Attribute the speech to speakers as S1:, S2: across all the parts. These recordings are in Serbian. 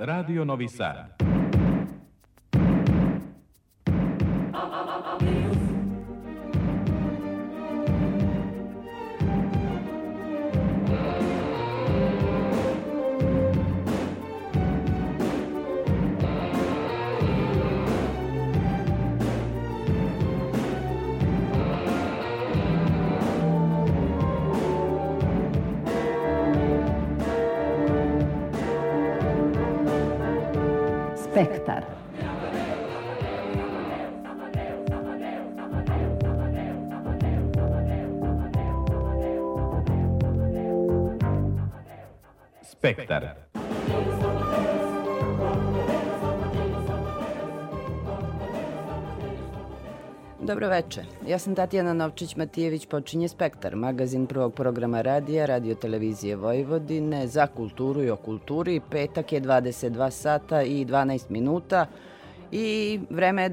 S1: Radio Novi Sad.
S2: Spektar.
S1: Spektar.
S2: Dobro veče. Ja sam Tatjana Novčić-Matijević, počinje Spektar, magazin prvog programa radija, radio televizije Vojvodine za kulturu i o kulturi. Petak je 22 sata i 12 minuta i vreme je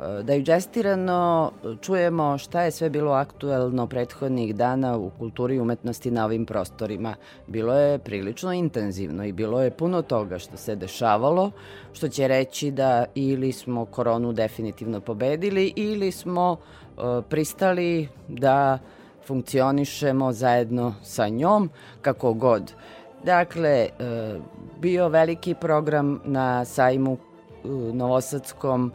S2: da da digestirano čujemo šta je sve bilo aktuelno prethodnih dana u kulturi i umetnosti na ovim prostorima. Bilo je prilično intenzivno i bilo je puno toga što se dešavalo, što će reći da ili smo koronu definitivno pobedili ili smo uh, pristali da funkcionišemo zajedno sa njom, kako god. Dakle, uh, bio veliki program na sajmu Novosadskom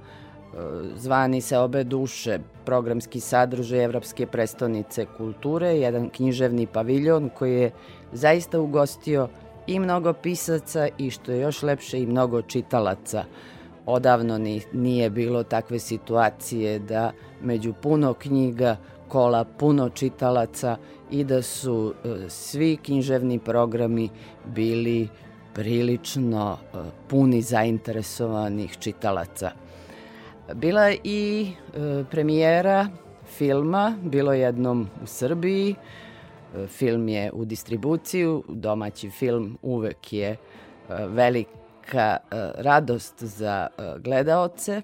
S2: zvani se obe duše, programski sadržaj Evropske prestonice kulture, jedan književni paviljon koji je zaista ugostio i mnogo pisaca i što je još lepše i mnogo čitalaca. Odavno ni, nije bilo takve situacije da među puno knjiga kola puno čitalaca i da su e, svi književni programi bili prilično e, puni zainteresovanih čitalaca. Bila i e, premijera filma, bilo jednom u Srbiji. E, film je u distribuciju, domaći film uvek je e, velika e, radost za e, gledaoce.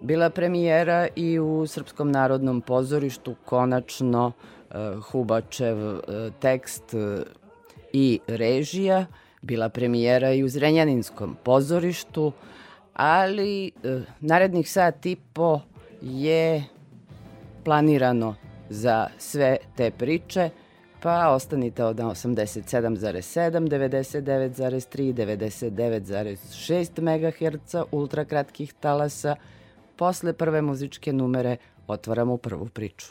S2: Bila premijera i u Srpskom narodnom pozorištu, konačno e, Hubačev e, tekst e, i režija. Bila premijera i u Zrenjaninskom pozorištu, ali e, narednih sat i po je planirano za sve te priče, pa ostanite od 87,7, 99,3, 99,6 MHz ultrakratkih talasa. Posle prve muzičke numere otvaramo prvu priču.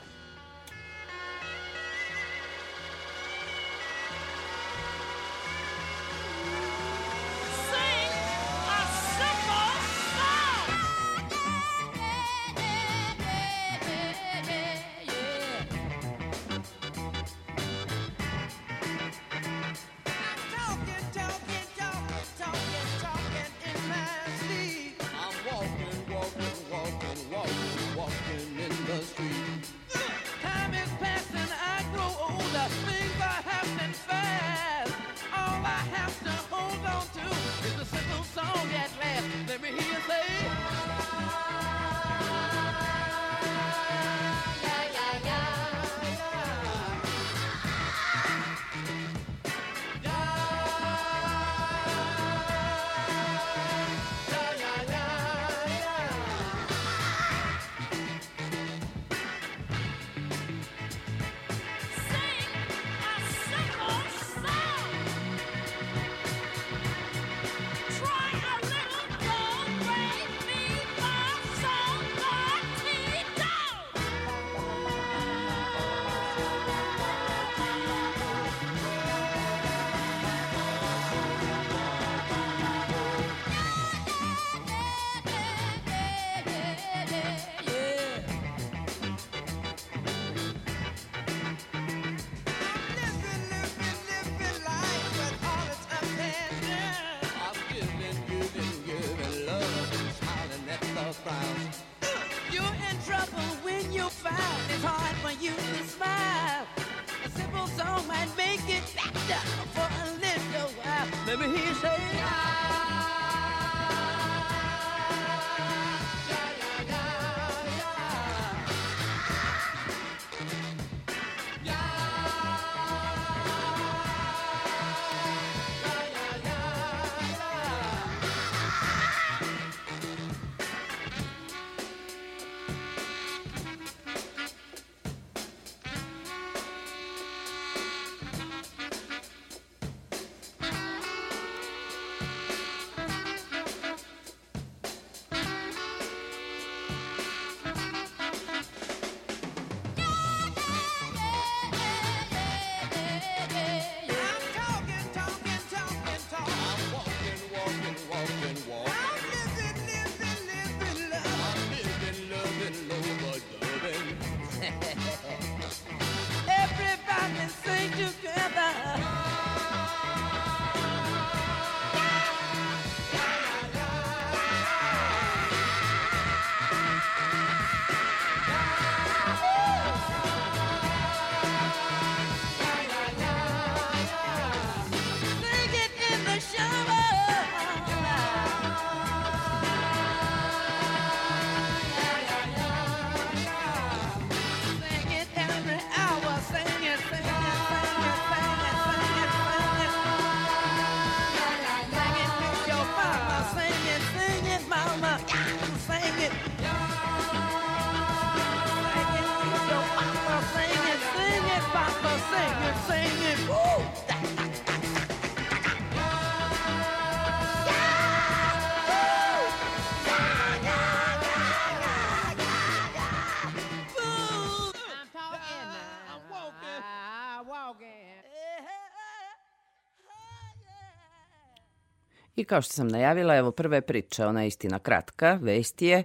S2: I kao što sam najavila, evo prve priče, ona je istina kratka, vest je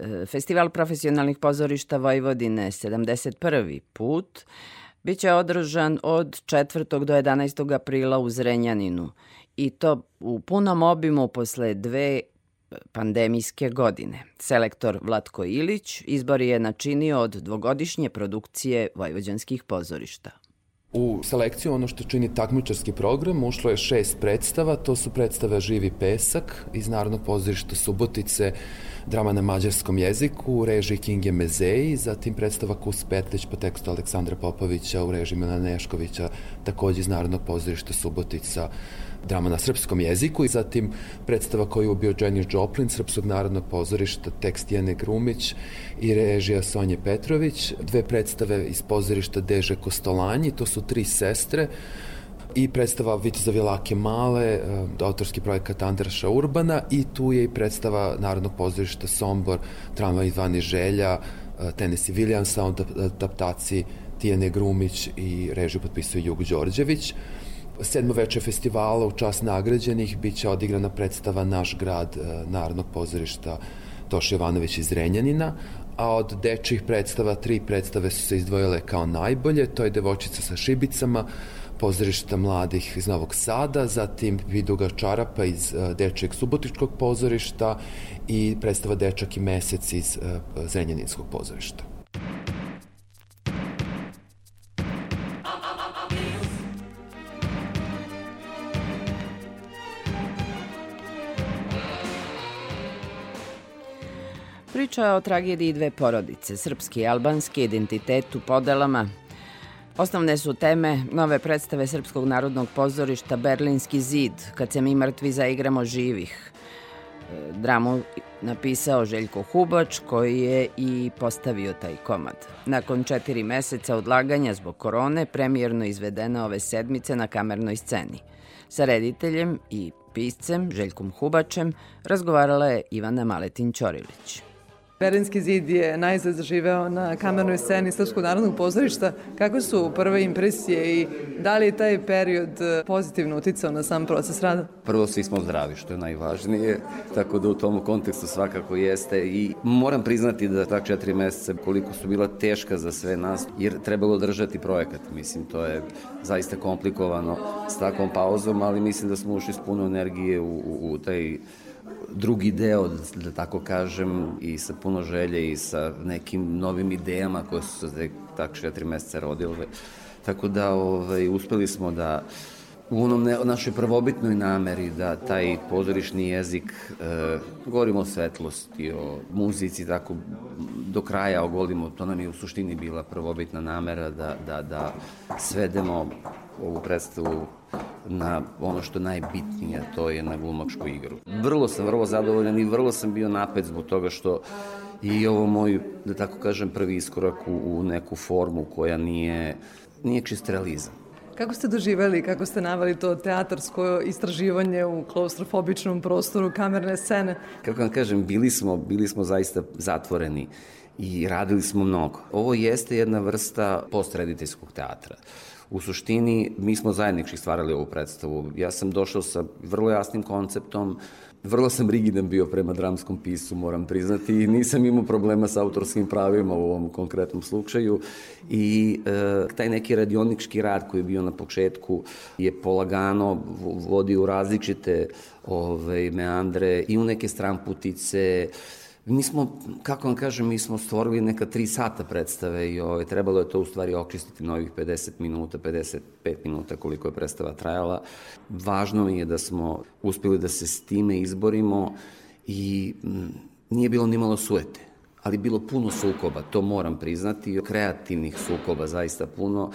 S2: e, Festival profesionalnih pozorišta Vojvodine 71. put biće održan od 4. do 11. aprila u Zrenjaninu i to u punom obimu posle dve pandemijske godine. Selektor Vlatko Ilić izbor je načinio od dvogodišnje produkcije vojvođanskih pozorišta.
S3: U selekciju ono što čini takmičarski program ušlo je šest predstava, to su predstave Živi pesak iz Narodnog pozorišta Subotice, drama na mađarskom jeziku u režiji Kinge Mezeji, zatim predstava Kus Petlić po tekstu Aleksandra Popovića u režiji Milana Neškovića, takođe iz Narodnog pozorišta Subotica, drama na srpskom jeziku i zatim predstava koju je ubio Janis Joplin, Srpskog narodnog pozorišta, tekst Jene Grumić i režija Sonje Petrović, dve predstave iz pozorišta Deže Kostolanji, to su tri sestre, i predstava Viteza Vilake Male, e, autorski projekat Andraša Urbana i tu je i predstava Narodnog pozorišta Sombor, Tramva i Zvani Želja, e, Tennessee Williamsa, adaptaciji Tijene Grumić i režiju potpisuje Jug Đorđević. Sedmo festivala u čast nagrađenih biće odigrana predstava Naš grad e, Narodnog pozorišta Toša Jovanović iz Renjanina, a od dečjih predstava tri predstave su se izdvojile kao najbolje, to je Devočica sa šibicama, pozorišta mladih iz Novog Sada, zatim Viduga Čarapa iz e, Dečijeg subotičkog pozorišta i predstava Dečak i mesec iz e, Zrenjaninskog pozorišta.
S2: Priča o tragediji dve porodice, srpski i albanski identitet u podelama. Osnovne su teme nove predstave Srpskog narodnog pozorišta Berlinski zid, kad se mi mrtvi zaigramo živih. E, Dramu napisao Željko Hubač, koji je i postavio taj komad. Nakon četiri meseca odlaganja zbog korone, premijerno izvedena ove sedmice na kamernoj sceni. Sa rediteljem i piscem Željkom Hubačem razgovarala je Ivana Maletin-Ćorilić.
S4: Berlinski zid je najzad zaživeo na kamernoj sceni Srpskog narodnog pozorišta. Kako su prve impresije i da li je taj period e, pozitivno uticao na sam proces rada?
S5: Prvo svi smo zdravi, što je najvažnije, tako da u tom kontekstu svakako jeste i moram priznati da tak četiri meseca koliko su bila teška za sve nas, jer trebalo držati projekat. Mislim, to je zaista komplikovano s takvom pauzom, ali mislim da smo ušli s puno energije u, u, u taj drugi deo, da tako kažem, i sa puno želje i sa nekim novim idejama koje su se tako četiri meseca rodile. Tako da ovaj, uspeli smo da u onom ne, našoj prvobitnoj nameri da taj pozorišni jezik, e, govorimo o svetlosti, o muzici, tako do kraja ogolimo, to nam je u suštini bila prvobitna namera da, da, da svedemo ovu predstavu na ono što je najbitnije, to je na glumačku igru. Vrlo sam, vrlo zadovoljan i vrlo sam bio napet zbog toga što i ovo moj, da tako kažem, prvi iskorak u, u neku formu koja nije, nije čist realizam.
S4: Kako ste doživeli, kako ste navali to teatarsko istraživanje u klaustrofobičnom prostoru kamerne scene?
S5: Kako vam kažem, bili smo, bili smo zaista zatvoreni i radili smo mnogo. Ovo jeste jedna vrsta postrediteljskog teatra. U suštini, mi smo zajednički stvarali ovu predstavu. Ja sam došao sa vrlo jasnim konceptom, vrlo sam rigidan bio prema dramskom pisu, moram priznati, i nisam imao problema sa autorskim pravima u ovom konkretnom slučaju. I e, taj neki radionički rad koji je bio na početku je polagano vodio u različite ove, ovaj, meandre i u neke stramputice, Mi smo, kako vam kažem, mi smo stvorili neka tri sata predstave i ovaj, trebalo je to u stvari očistiti na ovih 50 minuta, 55 minuta koliko je predstava trajala. Važno mi je da smo uspeli da se s time izborimo i m, mm, nije bilo ni malo suete ali bilo puno sukoba, to moram priznati, kreativnih sukoba zaista puno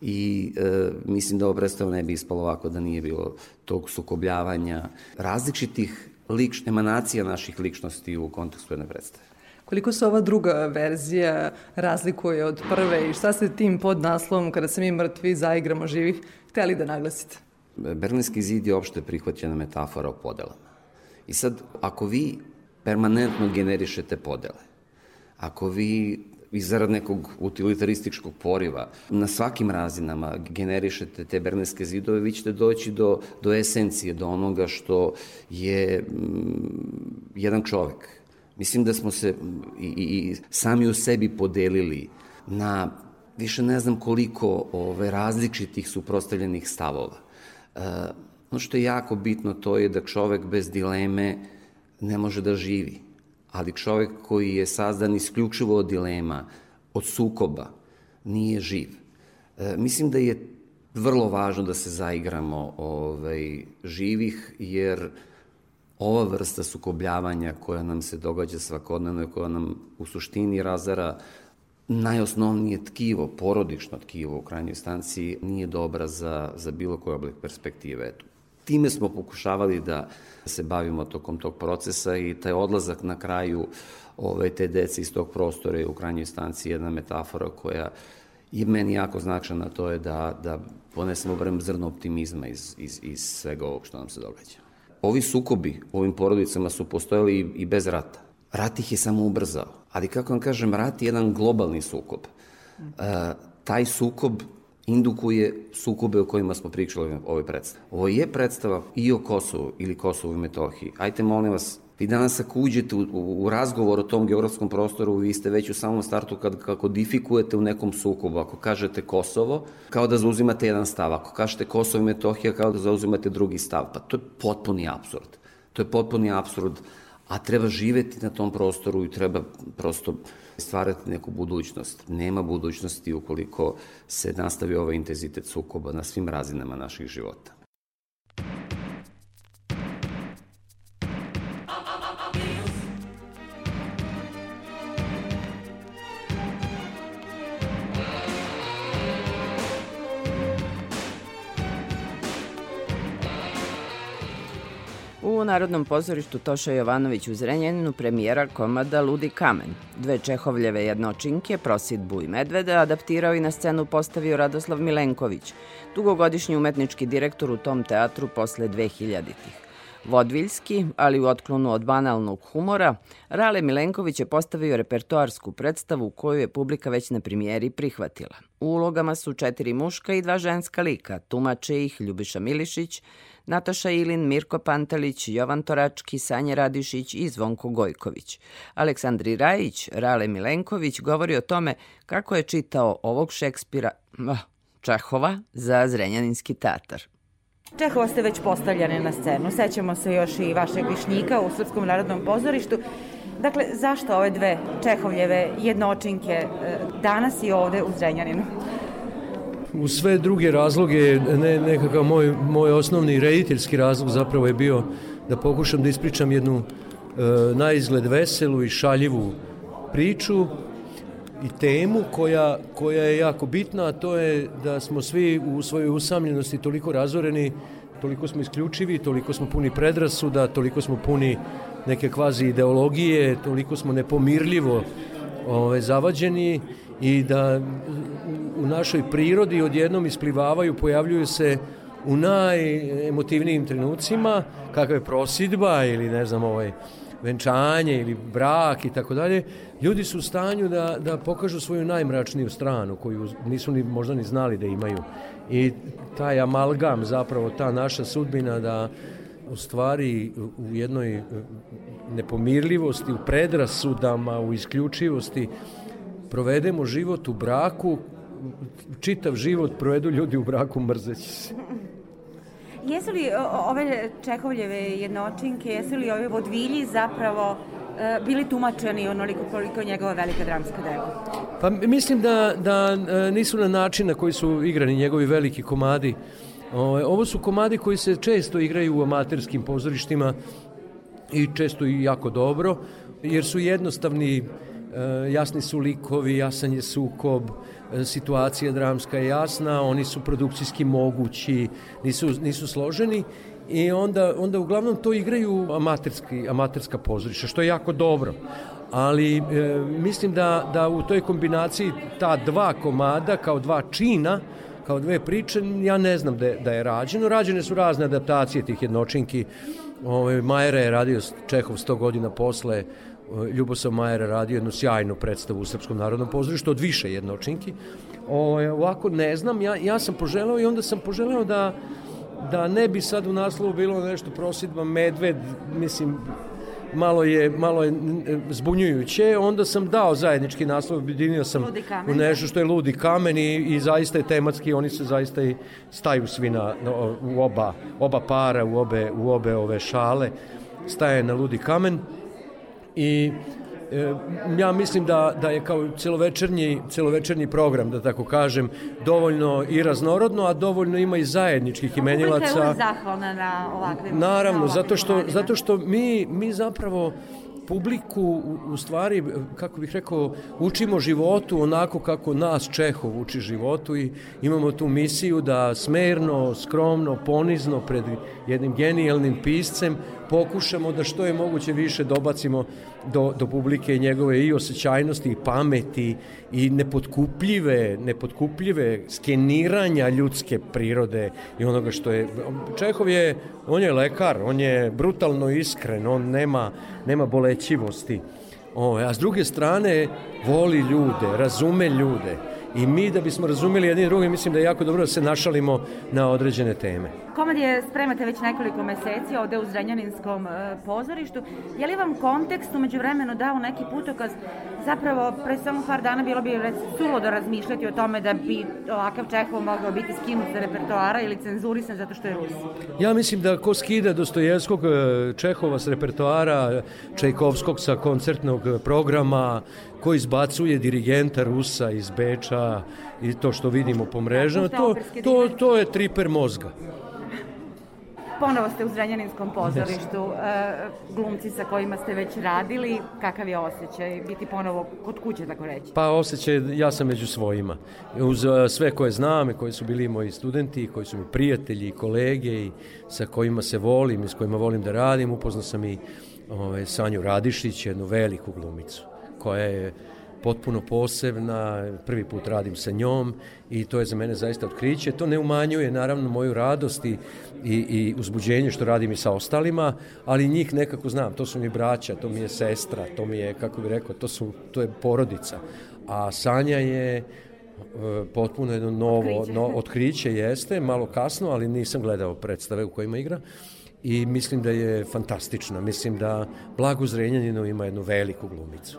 S5: i e, mislim da ovo predstava ne bi ispalo ovako da nije bilo tog sukobljavanja različitih lič, emanacija naših ličnosti u kontekstu jedne predstave.
S4: Koliko se ova druga verzija razlikuje od prve i šta ste tim pod naslovom kada se mi mrtvi zaigramo živih hteli da naglasite?
S5: Berlinski zid je opšte prihvaćena metafora o podelama. I sad, ako vi permanentno generišete podele, ako vi i zarad nekog utilitarističkog poriva na svakim razinama generišete te berneske zidove, vi ćete doći do, do esencije, do onoga što je mm, jedan čovek. Mislim da smo se i, i, i sami u sebi podelili na više ne znam koliko ove, različitih suprostavljenih stavova. E, ono što je jako bitno to je da čovek bez dileme ne može da živi ali čovek koji je sazdan isključivo od dilema, od sukoba, nije živ. E, mislim da je vrlo važno da se zaigramo ovaj, živih, jer ova vrsta sukobljavanja koja nam se događa svakodnevno i koja nam u suštini razara najosnovnije tkivo, porodično tkivo u krajnjoj stanciji, nije dobra za, za bilo koji oblik perspektive. Eto, time smo pokušavali da se bavimo tokom tog procesa i taj odlazak na kraju ove, te dece iz tog prostora je u krajnjoj stanci jedna metafora koja je meni jako značajna, to je da, da ponesemo barem zrno optimizma iz, iz, iz svega ovog što nam se događa. Ovi sukobi u ovim porodicama su postojali i, i bez rata. Rat ih je samo ubrzao. Ali kako vam kažem, rat je jedan globalni sukob. E, taj sukob indukuje sukobe o kojima smo pričali u ovoj predstavi. Ovo je predstava i o Kosovu ili Kosovu i Metohiji. Ajte, molim vas, vi danas ako uđete u, u, u razgovor o tom geografskom prostoru, vi ste već u samom startu kad, kad kodifikujete u nekom sukobu. Ako kažete Kosovo, kao da zauzimate jedan stav. Ako kažete Kosovo i Metohija, kao da zauzimate drugi stav. Pa to je potpuni absurd. To je potpuni absurd, a treba živeti na tom prostoru i treba prosto stvarati neku budućnost. Nema budućnosti ukoliko se nastavi ovaj intenzitet sukoba na svim razinama naših života.
S2: U Narodnom pozorištu Toša Jovanović u Zrenjaninu premijera komada Ludi kamen. Dve Čehovljeve jednočinke, Prosidbu i Medveda, adaptirao i na scenu postavio Radoslav Milenković, dugogodišnji umetnički direktor u tom teatru posle 2000-ih. Vodviljski, ali u otklonu od banalnog humora, Rale Milenković je postavio repertoarsku predstavu koju je publika već na premijeri prihvatila. U ulogama su četiri muška i dva ženska lika, tumače ih Ljubiša Milišić, Nataša Ilin, Mirko Pantelić, Jovan Torački, Sanja Radišić i Zvonko Gojković. Aleksandri Rajić, Rale Milenković govori o tome kako je čitao ovog Šekspira, Čehova, za Zrenjaninski teatar.
S6: Čehova ste već postavljane na scenu. Sećamo se još i vašeg višnjika u Srpskom narodnom pozorištu. Dakle, zašto ove dve Čehovljeve jednočinke e, danas i ovde u Zrenjaninu?
S7: U sve druge razloge, ne, nekakav moj, moj osnovni rediteljski razlog zapravo je bio da pokušam da ispričam jednu e, na izgled veselu i šaljivu priču i temu koja, koja je jako bitna, a to je da smo svi u svojoj usamljenosti toliko razoreni, toliko smo isključivi, toliko smo puni predrasuda, toliko smo puni neke kvazi ideologije, toliko smo nepomirljivo ove, zavađeni i da u našoj prirodi odjednom isplivavaju, pojavljuju se u najemotivnijim trenucima, kakva je prosidba ili ne znam ovaj venčanje ili brak i tako dalje, ljudi su u stanju da, da pokažu svoju najmračniju stranu koju nisu ni, možda ni znali da imaju. I taj amalgam, zapravo ta naša sudbina da u stvari u jednoj nepomirljivosti, u predrasudama, u isključivosti provedemo život u braku, čitav život provedu ljudi u braku mrzeći se.
S6: Jesu li ove Čehovljeve jednočinke, jesu li ove vodvilji zapravo e, bili tumačeni onoliko koliko je njegova velika dramska dela?
S7: Pa mislim da, da e, nisu na način na koji su igrani njegovi veliki komadi. Ovo su komadi koji se često igraju u amaterskim pozorištima i često i jako dobro, jer su jednostavni, jasni su likovi, jasan je sukob, situacija dramska je jasna, oni su produkcijski mogući, nisu, nisu složeni i onda, onda uglavnom to igraju amaterski, amaterska pozorišta, što je jako dobro. Ali e, mislim da, da u toj kombinaciji ta dva komada kao dva čina, kao dve priče, ja ne znam da je, da je rađeno. Rađene su razne adaptacije tih jednočinki. Ove, ovaj, Majera je radio Čehov 100 godina posle Ljubosav Majer radio jednu sjajnu predstavu u Srpskom narodnom pozorištu od više jednočinki. O, ovako ne znam, ja, ja sam poželeo i onda sam poželeo da da ne bi sad u naslovu bilo nešto prosidba medved, mislim, malo je, malo je zbunjujuće, onda sam dao zajednički naslov, objedinio sam u nešto što je ludi kamen i, i zaista je tematski, oni se zaista i staju svi na, u oba, oba para, u obe, u obe ove šale, staje na ludi kamen i E, ja mislim da, da je kao celovečernji, celovečernji program, da tako kažem, dovoljno i raznorodno, a dovoljno ima i zajedničkih imenilaca. Publika
S6: je zahvalna na ovakvim
S7: Naravno, zato što, zato što mi, mi zapravo publiku u stvari, kako bih rekao, učimo životu onako kako nas Čehov uči životu i imamo tu misiju da smerno, skromno, ponizno pred jednim genijalnim piscem pokušamo da što je moguće više dobacimo do, do publike njegove i osjećajnosti i pameti i nepotkupljive, nepotkupljive skeniranja ljudske prirode i onoga što je... Čehov je, on je lekar, on je brutalno iskren, on nema, nema bolećivosti. O, a s druge strane voli ljude, razume ljude i mi da bismo razumeli jedni drugi mislim da je jako dobro da se našalimo na određene teme.
S6: Komedije spremate već nekoliko meseci ovde u Zrenjaninskom e, pozorištu. Je li vam kontekst umeđu vremenu dao neki putokaz? Zapravo, pre samo par dana bilo bi sulo da razmišljati o tome da bi ovakav Čehov mogao biti skinut sa repertoara ili cenzurisan zato što je Rus.
S7: Ja mislim da ko skida Dostojevskog e, Čehova s repertoara, Čajkovskog sa koncertnog programa, ko izbacuje dirigenta Rusa iz Beča i to što vidimo po mrežama, to, to, to je triper mozga
S6: ponovo ste u Zrenjaninskom pozorištu, e, glumci sa kojima ste već radili, kakav je osjećaj biti ponovo kod kuće, tako reći?
S7: Pa osjećaj, ja sam među svojima. Uz e, sve koje znam i koji su bili moji studenti, koji su mi prijatelji i kolege i sa kojima se volim i s kojima volim da radim, upoznao sam i ove, ovaj, Sanju Radišić, jednu veliku glumicu koja je potpuno posebna, prvi put radim sa njom i to je za mene zaista otkriće. To ne umanjuje naravno moju radost i, i, i uzbuđenje što radim i sa ostalima, ali njih nekako znam, to su mi braća, to mi je sestra, to mi je, kako bih rekao, to, su, to je porodica. A Sanja je e, potpuno jedno novo otkriće. No, otkriće jeste, malo kasno, ali nisam gledao predstave u kojima igra i mislim da je fantastična. Mislim da Blagu Zrenjaninu ima jednu veliku glumicu.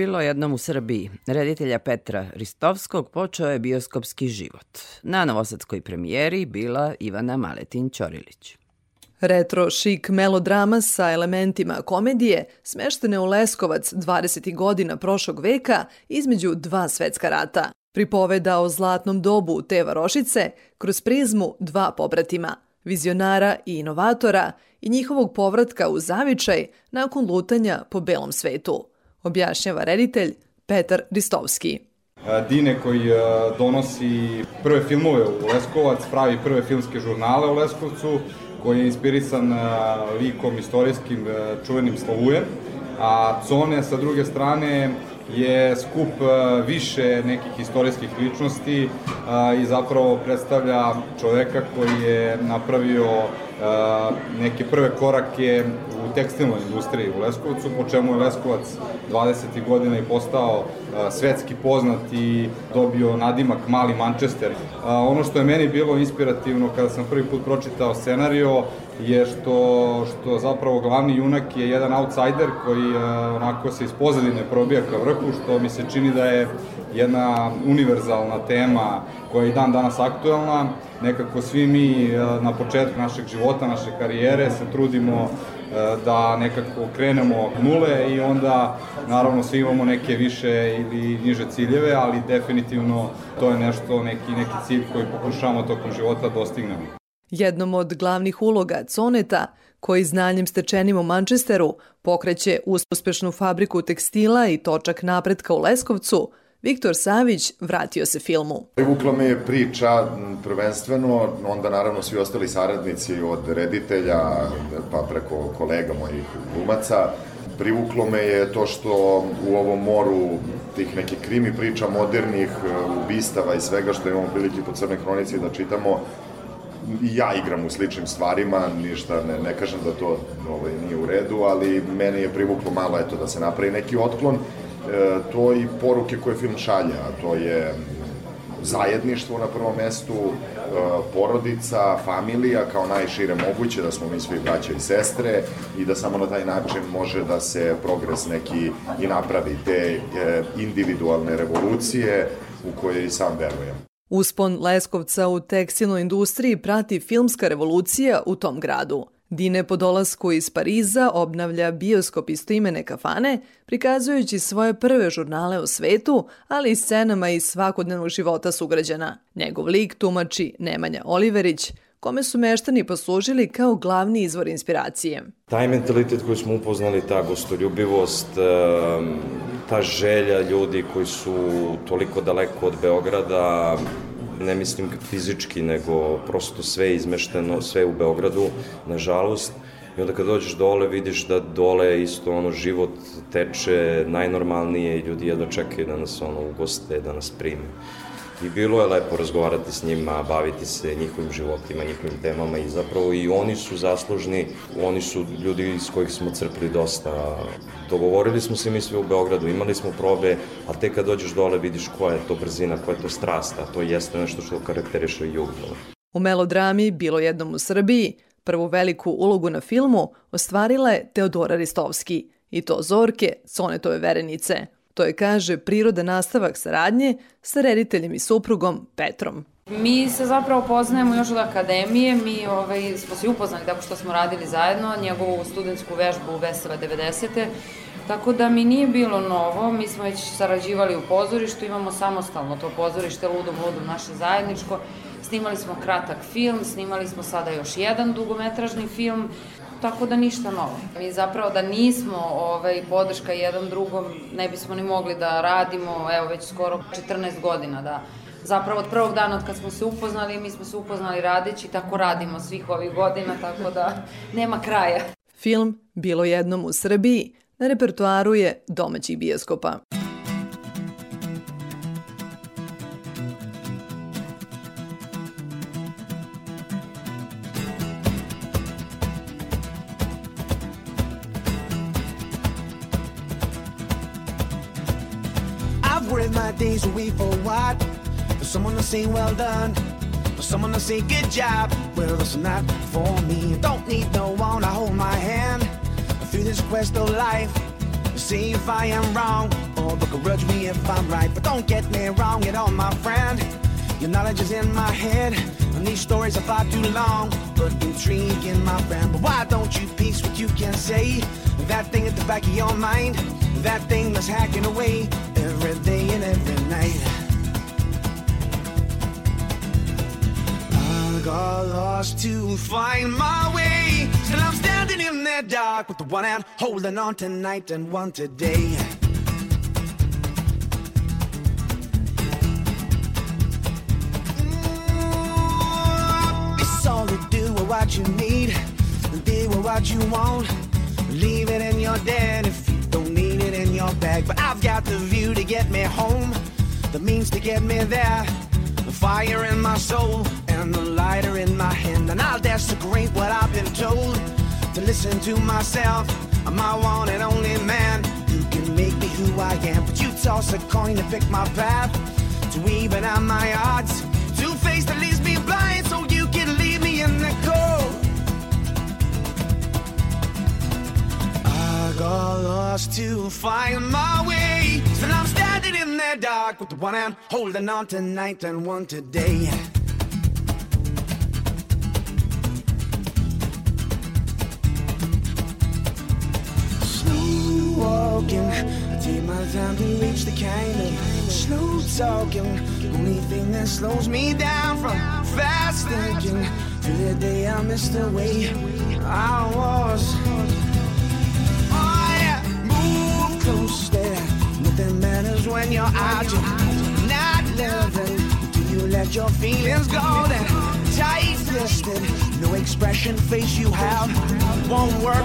S2: Bilo jednom u Srbiji, reditelja Petra Ristovskog, počeo je bioskopski život. Na novosadskoj premijeri bila Ivana Maletin-Ćorilić.
S4: Retro šik melodrama sa elementima komedije smeštene u Leskovac 20. godina prošlog veka između dva svetska rata. Pripoveda o zlatnom dobu te varošice kroz prizmu dva pobratima, vizionara i inovatora i njihovog povratka u zavičaj nakon lutanja po belom svetu, objašnjava reditelj Petar Ristovski.
S8: Dine koji e, donosi prve filmove u Leskovac, pravi prve filmske žurnale u Leskovcu, koji je inspirisan e, likom istorijskim e, čuvenim Slavujem, a Cone sa druge strane je skup više nekih istorijskih ličnosti i zapravo predstavlja čoveka koji je napravio neke prve korake tekstilnoj industriji u Leskovcu, po čemu je Leskovac 20. godina i postao svetski poznat i dobio nadimak Mali Manchester. Ono što je meni bilo inspirativno kada sam prvi put pročitao scenario je što, što zapravo glavni junak je jedan outsider koji onako se iz pozadine probija ka vrhu, što mi se čini da je jedna univerzalna tema koja je i dan danas aktuelna. Nekako svi mi na početku našeg života, naše karijere se trudimo da nekako krenemo nule i onda naravno svi imamo neke više ili niže ciljeve, ali definitivno to je nešto, neki, neki cilj koji pokušavamo tokom života da dostignemo.
S4: Jednom od glavnih uloga Coneta, koji znanjem stečenim u Manchesteru pokreće uspešnu fabriku tekstila i točak napretka u Leskovcu, Viktor Savić vratio se filmu.
S9: Privukla me je priča prvenstveno, onda naravno svi ostali saradnici od reditelja pa preko kolega mojih glumaca. Privuklo me je to što u ovom moru tih nekih krimi priča, modernih ubistava i svega što imamo prilike po Crnoj hronici da čitamo, ja igram u sličnim stvarima, ništa ne, ne kažem da to ovaj, nije u redu, ali meni je privuklo malo eto da se napravi neki otklon e, to i poruke koje film šalja, a to je zajedništvo na prvom mestu, e, porodica, familija kao najšire moguće, da smo mi svi braća i sestre i da samo na taj način može da se progres neki i napravi te e, individualne revolucije u koje i sam verujem.
S4: Uspon Leskovca u tekstilnoj industriji prati filmska revolucija u tom gradu – Dine po dolasku iz Pariza obnavlja bioskop istoimene kafane, prikazujući svoje prve žurnale u svetu, ali i scenama iz svakodnevnog života sugrađana. Njegov lik tumači Nemanja Oliverić, kome su meštani poslužili kao glavni izvor inspiracije.
S10: Taj mentalitet koji smo upoznali, ta gostoljubivost, ta želja ljudi koji su toliko daleko od Beograda, ne mislim fizički, nego prosto sve izmešteno, sve u Beogradu, nažalost. I onda kad dođeš dole vidiš da dole isto ono život teče najnormalnije i ljudi jedva čekaju da nas ono ugoste, da nas prime. I bilo je lepo razgovarati s njima, baviti se njihovim životima, njihovim temama i zapravo i oni su zaslužni, oni su ljudi iz kojih smo crpili dosta. Dogovorili smo se mi sve u Beogradu, imali smo probe, a tek kad dođeš dole vidiš koja je to brzina, koja je to strast, a to jeste nešto što karakteriše jug.
S4: U melodrami Bilo jednom u Srbiji prvu veliku ulogu na filmu ostvarila je Teodora Ristovski, i to Zorke, Sonetove verenice – To je, kaže, priroda nastavak saradnje sa rediteljem i suprugom Petrom.
S11: Mi se zapravo poznajemo još od akademije, mi ovaj, smo se upoznali tako što smo radili zajedno, njegovu studentsku vežbu Vesela 90. Tako da mi nije bilo novo, mi smo već sarađivali u pozorištu, imamo samostalno to pozorište Ludom Ludom naše zajedničko, snimali smo kratak film, snimali smo sada još jedan dugometražni film, tako da ništa novo. Mi zapravo da nismo ovaj, podrška jedan drugom, ne bismo ni mogli da radimo, evo već skoro 14 godina da zapravo od prvog dana od kad smo se upoznali, mi smo se upoznali radeći, tako radimo svih ovih godina, tako da nema kraja.
S4: Film Bilo jednom u Srbiji na repertuaru je domaćih bioskopa.
S12: Days away for what? For someone to say well done, for someone to say good job. Well, that's not for me. Don't need no one to hold my hand through this quest of life.
S13: See if I am wrong, or begrudge me if I'm right. But don't get me wrong at all, my friend. Your knowledge is in my head, and these stories are far too long, but intriguing, my friend. But why don't you piece what you can say? That thing at the back of your mind, that thing that's hacking away every day and every night. I got lost to find my way. Still, I'm standing in the dark with the one hand holding on tonight and one today. It's all to do with what you need, be with what you want. Leave it in your den your bag. But I've got the view to get me home, the means to get me there. The fire in my soul and the lighter in my hand. And I'll desecrate what I've been told to listen to myself. I'm my one and only man who can make me who I am. But you toss a coin to pick my path, to even out my odds. to face the leaves got lost to find my way. So now I'm standing in the dark with one hand holding on tonight and one today. Slow walking, I take my time to reach the kind of slow talking. Only thing that slows me down from fast thinking. To the day I missed the way I was. Move closer. Nothing matters when you're out. You're not living. Do you let your feelings go then? Tight fisted. No expression face you have won't work.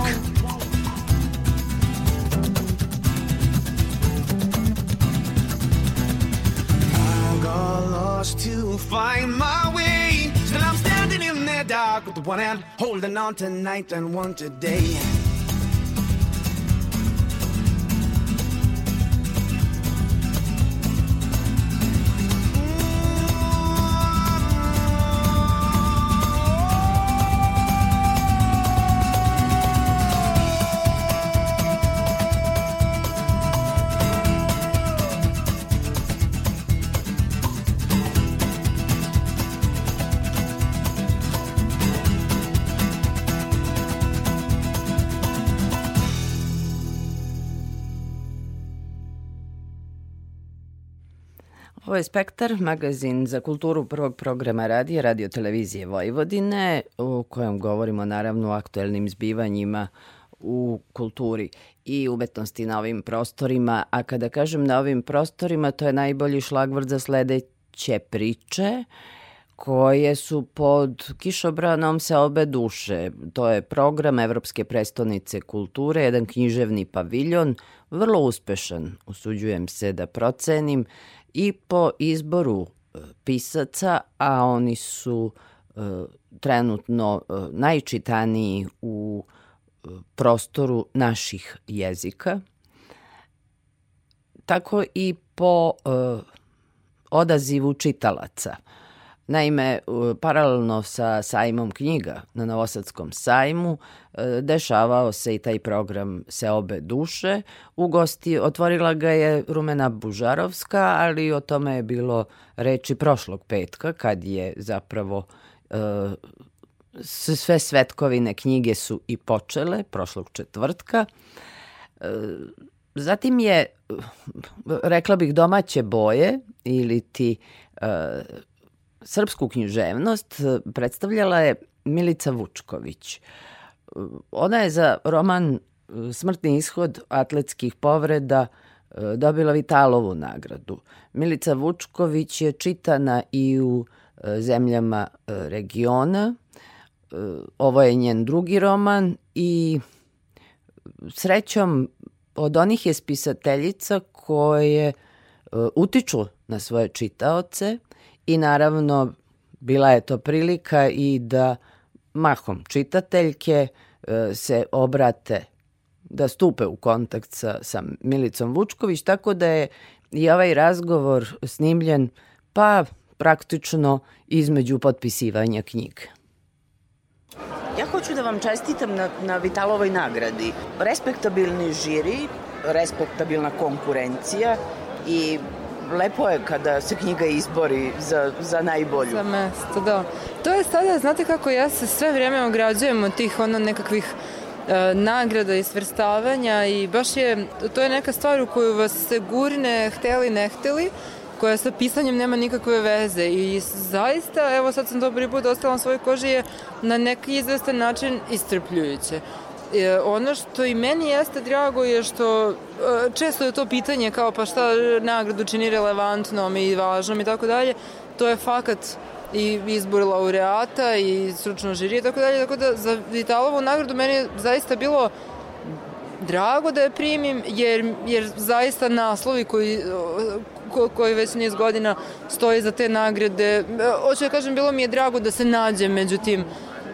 S13: I got lost to find my way. Still, I'm standing in the dark with one hand holding on tonight and one today.
S2: Ovo je Spektar, magazin za kulturu prvog programa radija, radio televizije Vojvodine, u kojem govorimo naravno o aktuelnim zbivanjima u kulturi i umetnosti na ovim prostorima, a kada kažem na ovim prostorima, to je najbolji šlagvrt za sledeće priče koje su pod kišobranom se obe duše. To je program Evropske prestonice kulture, jedan književni paviljon, vrlo uspešan, usuđujem se da procenim, i po izboru e, pisaca, a oni su e, trenutno e, najčitaniji u prostoru naših jezika, tako i po odazivu čitalaca. Naime, e, paralelno sa sajmom knjiga na Novosadskom sajmu e, dešavao se i taj program Se obe duše. U gosti otvorila ga je Rumena Bužarovska, ali o tome je bilo reči prošlog petka kad je zapravo e, sve svetkovine knjige su i počele prošlog četvrtka. Zatim je, rekla bih, domaće boje ili ti srpsku književnost predstavljala je Milica Vučković. Ona je za roman Smrtni ishod atletskih povreda dobila Vitalovu nagradu. Milica Vučković je čitana i u zemljama regiona. Ovo je njen drugi roman i srećom od onih je spisateljica koje utiču na svoje čitaoce i naravno bila je to prilika i da mahom čitateljke e, se obrate da stupe u kontakt sa, sa Milicom Vučković, tako da je i ovaj razgovor snimljen pa praktično između potpisivanja knjige. Ja hoću da vam čestitam na, na Vitalovoj nagradi. Respektabilni žiri, respektabilna konkurencija i lepo je kada se knjiga izbori za, za najbolju.
S14: Za mesto, da. To je sada, znate kako ja se sve vreme ograđujem od tih ono nekakvih e, nagrada i svrstavanja i baš je, to je neka stvar u koju vas se gurne hteli ne hteli, koja sa pisanjem nema nikakve veze i zaista, evo sad sam to prvi put ostala na svojoj koži je na neki izvestan način istrpljujuće. E, ono što i meni jeste drago je što e, često je to pitanje kao pa šta nagradu čini relevantnom i važnom i tako dalje, to je fakat i izbor laureata i stručno žirije i tako dalje, tako da za Vitalovu nagradu meni je zaista bilo drago da je primim, jer, jer zaista naslovi koji, ko, koji već niz godina stoji za te nagrade, hoću da kažem, bilo mi je drago da se nađem među tim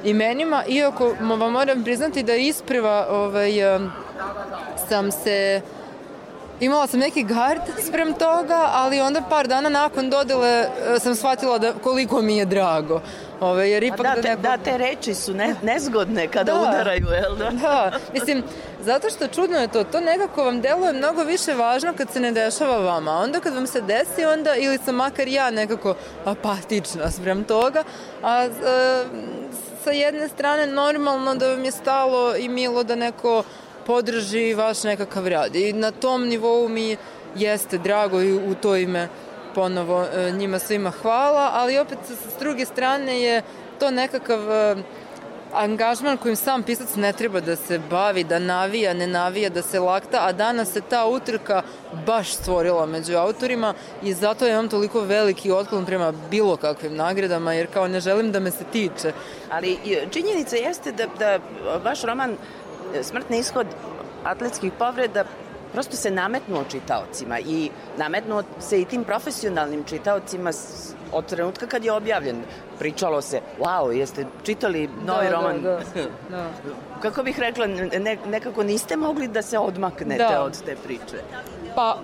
S14: imenima, iako vam moram priznati da isprva ovaj, sam se imala sam neki gard sprem toga, ali onda par dana nakon dodele e, sam shvatila da koliko mi je drago. Ove, jer ipak
S2: da,
S14: da,
S2: te,
S14: neko...
S2: da, te reči su ne, nezgodne kada da, udaraju, jel da?
S14: Da, mislim, zato što čudno je to, to nekako vam deluje mnogo više važno kad se ne dešava vama. Onda kad vam se desi, onda ili sam makar ja nekako apatična sprem toga, a, a e, sa jedne strane normalno da vam je stalo i milo da neko podrži vaš nekakav rad. I na tom nivou mi jeste drago i u to ime ponovo e, njima svima hvala, ali opet s druge strane je to nekakav e, angažman kojim sam pisac ne treba da se bavi, da navija, ne navija, da se lakta, a danas se ta utrka baš stvorila među autorima i zato imam toliko veliki otklon prema bilo kakvim nagradama, jer kao ne želim da me se tiče.
S2: Ali činjenica jeste da, da vaš roman Smrtni ishod atletskih povreda prosto se nametnuo čitaocima i nametnuo se i tim profesionalnim čitaocima od trenutka kad je objavljen. Pričalo se, wow, jeste čitali novi
S14: da,
S2: roman?
S14: Da, da, da.
S2: Kako bih rekla, ne, nekako niste mogli da se odmaknete
S14: da.
S2: od te priče?
S14: Pa,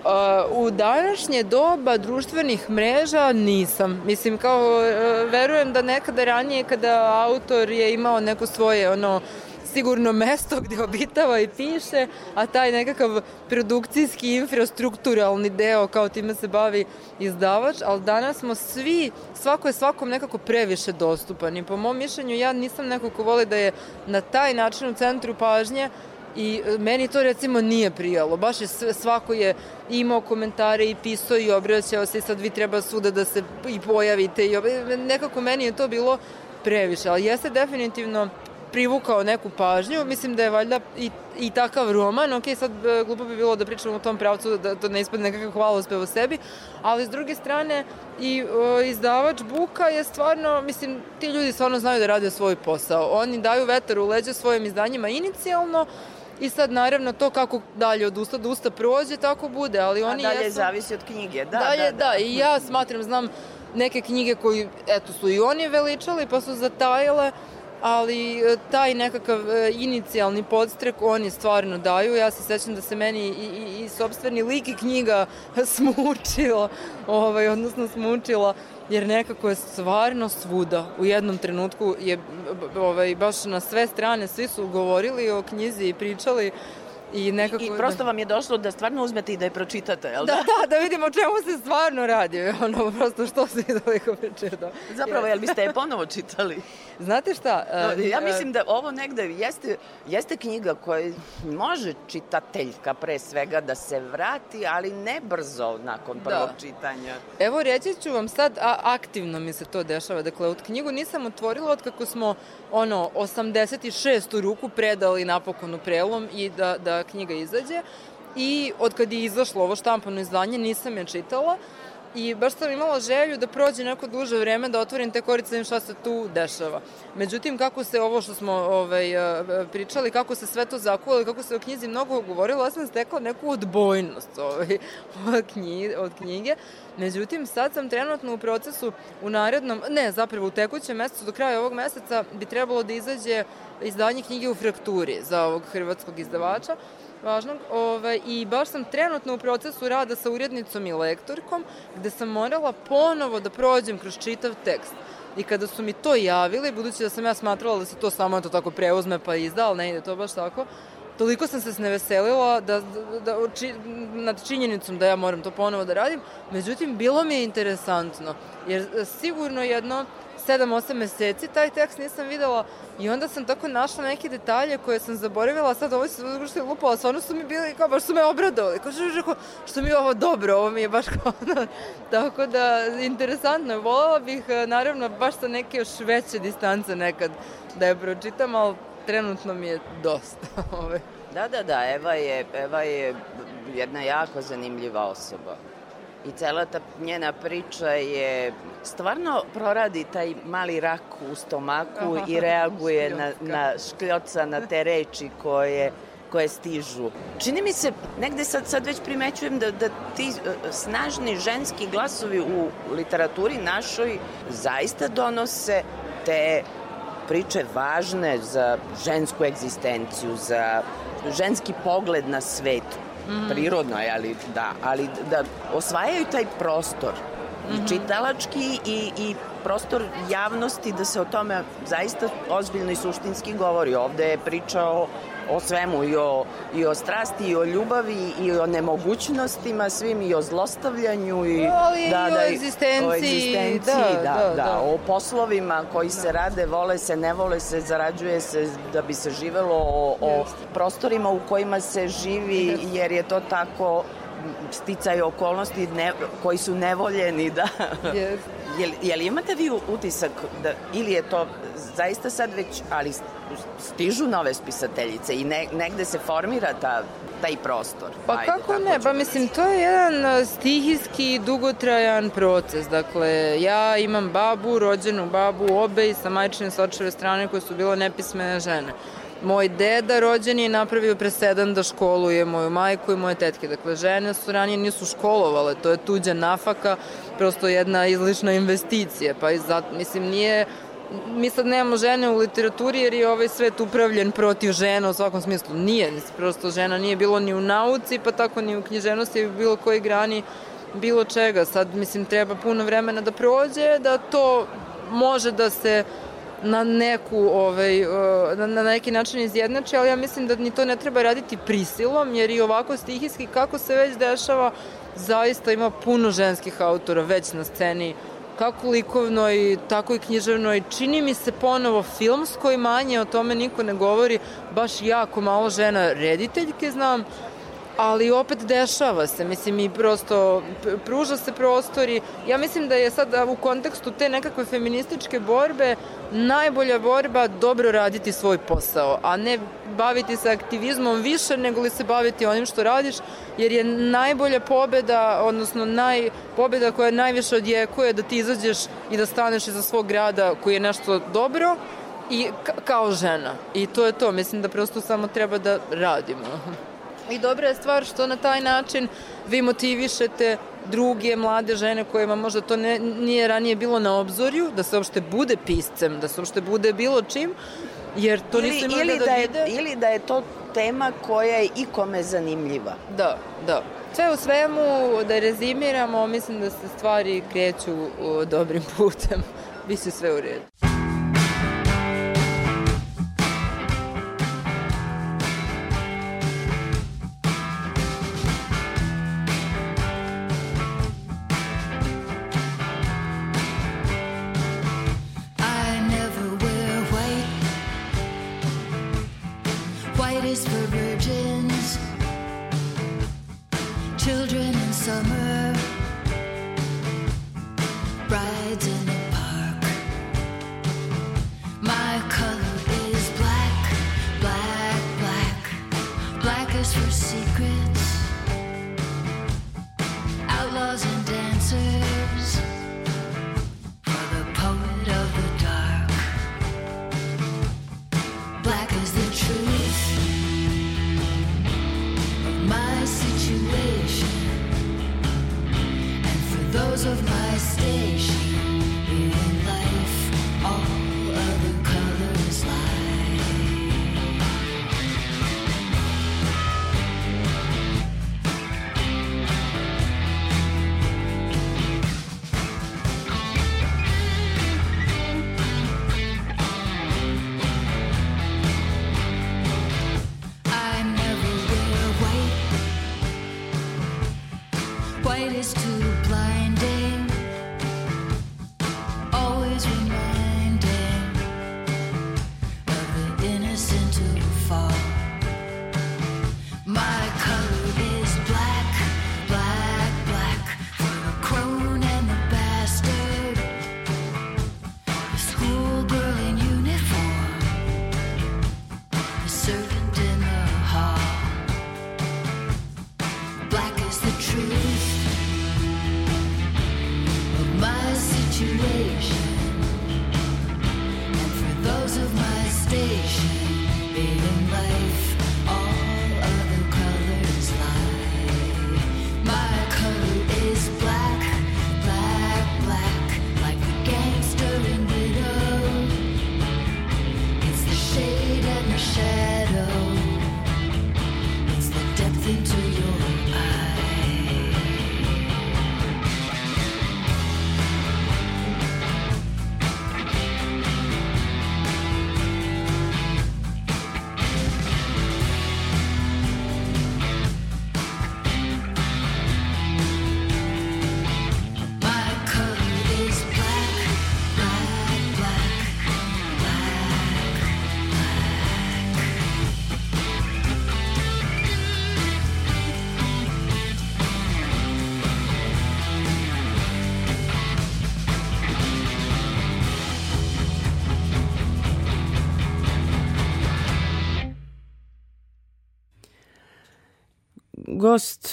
S14: uh, u današnje doba društvenih mreža nisam. Mislim, kao, uh, verujem da nekada ranije kada autor je imao neko svoje, ono, sigurno mesto gde obitava i piše, a taj nekakav produkcijski, infrastrukturalni deo, kao time se bavi izdavač, ali danas smo svi, svako je svakom nekako previše dostupan i po mom mišljenju ja nisam neko ko voli da je na taj način u centru pažnje i e, meni to recimo nije prijalo. Baš je svako je imao komentare i pisao i obraćao se i sad vi treba svuda da se i pojavite i nekako meni je to bilo previše, ali jeste definitivno privukao neku pažnju, mislim da je valjda i, i takav roman, ok, sad e, glupo bi bilo da pričamo u tom pravcu, da to ne ispadne nekakav hvalospev o sebi, ali s druge strane i o, izdavač Buka je stvarno, mislim, ti ljudi stvarno znaju da rade svoj posao. Oni daju vetar u leđa svojim izdanjima inicijalno, I sad naravno to kako dalje od usta do usta prođe, tako bude, ali oni
S2: A dalje
S14: jesu...
S2: zavisi od knjige, da,
S14: dalje,
S2: da, da.
S14: da. i ja smatram, znam neke knjige koji, eto, su i oni veličali, pa su zatajale, ali e, taj nekakav e, inicijalni podstrek oni stvarno daju. Ja se sećam da se meni i, i, i sobstveni lik i knjiga smučila, ovaj, odnosno smučila, jer nekako je stvarno svuda. U jednom trenutku je ovaj, baš na sve strane svi su govorili o knjizi i pričali I, nekako,
S2: I, I prosto vam je došlo da stvarno uzmete i da je pročitate, jel
S14: da? Da, da, da vidimo o čemu se stvarno radi. Ono, prosto što se toliko pričeta.
S2: Zapravo, jel biste je ponovo čitali?
S14: Znate šta?
S2: No, ja mislim da ovo negde jeste, jeste knjiga koja može čitateljka pre svega da se vrati, ali ne brzo nakon prvog da. čitanja.
S14: Evo reći ću vam sad, a aktivno mi se to dešava. Dakle, od knjigu nisam otvorila od kako smo ono 86. ruku predali napokon u prelom i da, da knjiga izađe. I od kad je izašlo ovo štampano izdanje nisam je čitala i baš sam imala želju da prođe neko duže vreme da otvorim te korice da im šta se tu dešava. Međutim, kako se ovo što smo ovaj, pričali, kako se sve to zakuvalo kako se o knjizi mnogo govorilo, ja sam stekla neku odbojnost ovaj, od, od knjige. Međutim, sad sam trenutno u procesu u narednom, ne, zapravo u tekućem mesecu, do kraja ovog meseca bi trebalo da izađe izdanje knjige u frakturi za ovog hrvatskog izdavača važnog. Ovaj, I baš sam trenutno u procesu rada sa urednicom i lektorkom, gde sam morala ponovo da prođem kroz čitav tekst. I kada su mi to javili, budući da sam ja smatrala da se to samo to tako preuzme pa izda, ali ne ide to baš tako, toliko sam se sneveselila da, da, da, či, nad činjenicom da ja moram to ponovo da radim. Međutim, bilo mi je interesantno, jer sigurno jedno 7-8 meseci taj tekst nisam videla i onda sam tako našla neke detalje koje sam zaboravila, sad ovo se što je lupala, stvarno su mi bili, kao baš su me obradovali, kao što, što, što mi je ovo dobro, ovo mi je baš kao, ono, tako da, interesantno je, volela bih, naravno, baš sa neke još veće distance nekad da je pročitam, ali trenutno mi je dosta. Ove.
S15: Da, da, da, Eva je, Eva je jedna jako zanimljiva osoba. I cela ta njena priča je stvarno proradi taj mali rak u stomaku Aha, i reaguje na, na škljoca, na te reči koje koje stižu. Čini mi se, negde sad, sad već primećujem da, da ti uh, snažni ženski glasovi u literaturi našoj zaista donose te priče važne za žensku egzistenciju, za ženski pogled na svet. Mm. Prirodno je, ali da, ali da osvajaju taj prostor mm -hmm. i mhm. čitalački i, i prostor javnosti da se o tome zaista ozbiljno i suštinski govori. Ovde je priča o o svemu i o, i o strasti i o ljubavi i o nemogućnostima svim i o zlostavljanju i
S14: Ali da, i da, o egzistenciji,
S15: o egzistenciji da, da, da, da, o poslovima koji se rade, vole se, ne vole se, zarađuje se da bi se živelo o, o prostorima u kojima se živi jer je to tako sticaju okolnosti ne, koji su nevoljeni da yes. jel, jel imate vi utisak da ili je to zaista sad već ali stižu nove spisateljice i ne, negde se formira ta, taj prostor.
S14: Pa Ajde, kako ne, pa mislim to je jedan stihijski dugotrajan proces. Dakle, ja imam babu, rođenu babu, obe i sa majčine s očeve strane koje su bilo nepismene žene. Moj deda rođen je napravio presedan da školuje moju majku i moje tetke. Dakle, žene su ranije nisu školovale, to je tuđa nafaka, prosto jedna izlišna investicija. Pa i zato, mislim, nije mi sad nemamo žene u literaturi jer je ovaj svet upravljen protiv žena u svakom smislu. Nije, prosto žena nije bilo ni u nauci, pa tako ni u književnosti u bilo kojoj grani bilo čega. Sad, mislim, treba puno vremena da prođe, da to može da se na neku ovaj na, neki način izjednači, ali ja mislim da ni to ne treba raditi prisilom, jer i ovako stihijski kako se već dešava, zaista ima puno ženskih autora već na sceni kako likovnoj, tako i književnoj. Čini mi se ponovo filmskoj manje, o tome niko ne govori, baš jako malo žena rediteljke znam, ali opet dešava se, mislim i prosto pruža se prostori. Ja mislim da je sad u kontekstu te nekakve feminističke borbe najbolja borba dobro raditi svoj posao, a ne baviti se aktivizmom više nego li se baviti onim što radiš, jer je najbolja pobeda, odnosno naj, pobeda koja najviše odjekuje da ti izađeš i da staneš iza svog grada koji je nešto dobro, i kao žena. I to je to, mislim da prosto samo treba da radimo. I dobra je stvar što na taj način vi motivišete druge mlade žene kojima možda to ne, nije ranije bilo na obzorju, da se uopšte bude piscem, da se uopšte bude bilo čim, jer to ili, nisu imali ili da, da
S15: je. Ili da je to tema koja je ikome zanimljiva.
S14: Da, da. Sve u svemu, da rezimiramo, mislim da se stvari kreću dobrim putem. Biće sve u redu.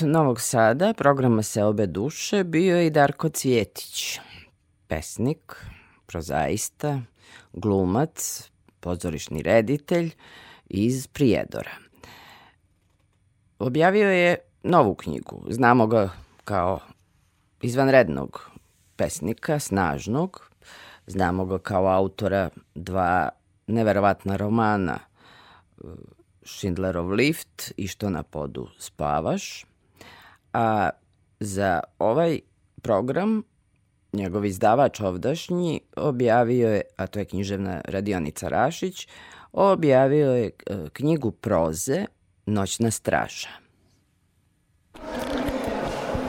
S2: Novog Sada, programa Seobe duše, bio je i Darko Cvjetić, pesnik, prozaista, glumac, pozorišni reditelj iz Prijedora. Objavio je novu knjigu, znamo ga kao izvanrednog pesnika, snažnog, znamo ga kao autora dva neverovatna romana Schindlerov lift i što na podu spavaš. A za ovaj program njegov izdavač ovdašnji objavio je, a to je književna radionica Rašić, objavio je e, knjigu proze Noćna straža.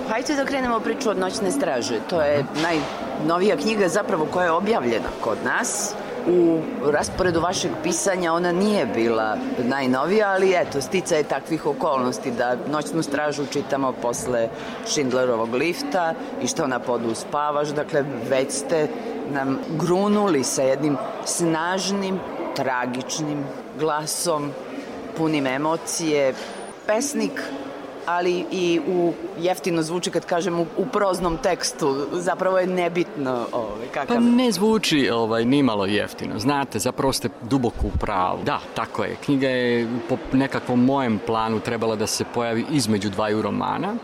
S2: Hajde da krenemo priču od Noćne straže. To je najnovija knjiga zapravo koja je objavljena kod nas u rasporedu vašeg pisanja ona nije bila najnovija, ali eto, stica je takvih okolnosti da noćnu stražu čitamo posle Schindlerovog lifta i što na podu spavaš, dakle već ste nam grunuli sa jednim snažnim, tragičnim glasom, punim emocije, pesnik ali i u jeftino zvuči kad kažem u, u proznom tekstu. Zapravo je nebitno ovaj, kakav...
S16: Pa ne zvuči ovaj, nimalo jeftino. Znate, zapravo ste duboko u pravu. Da, tako je. Knjiga je po nekakvom mojem planu trebala da se pojavi između dvaju romana,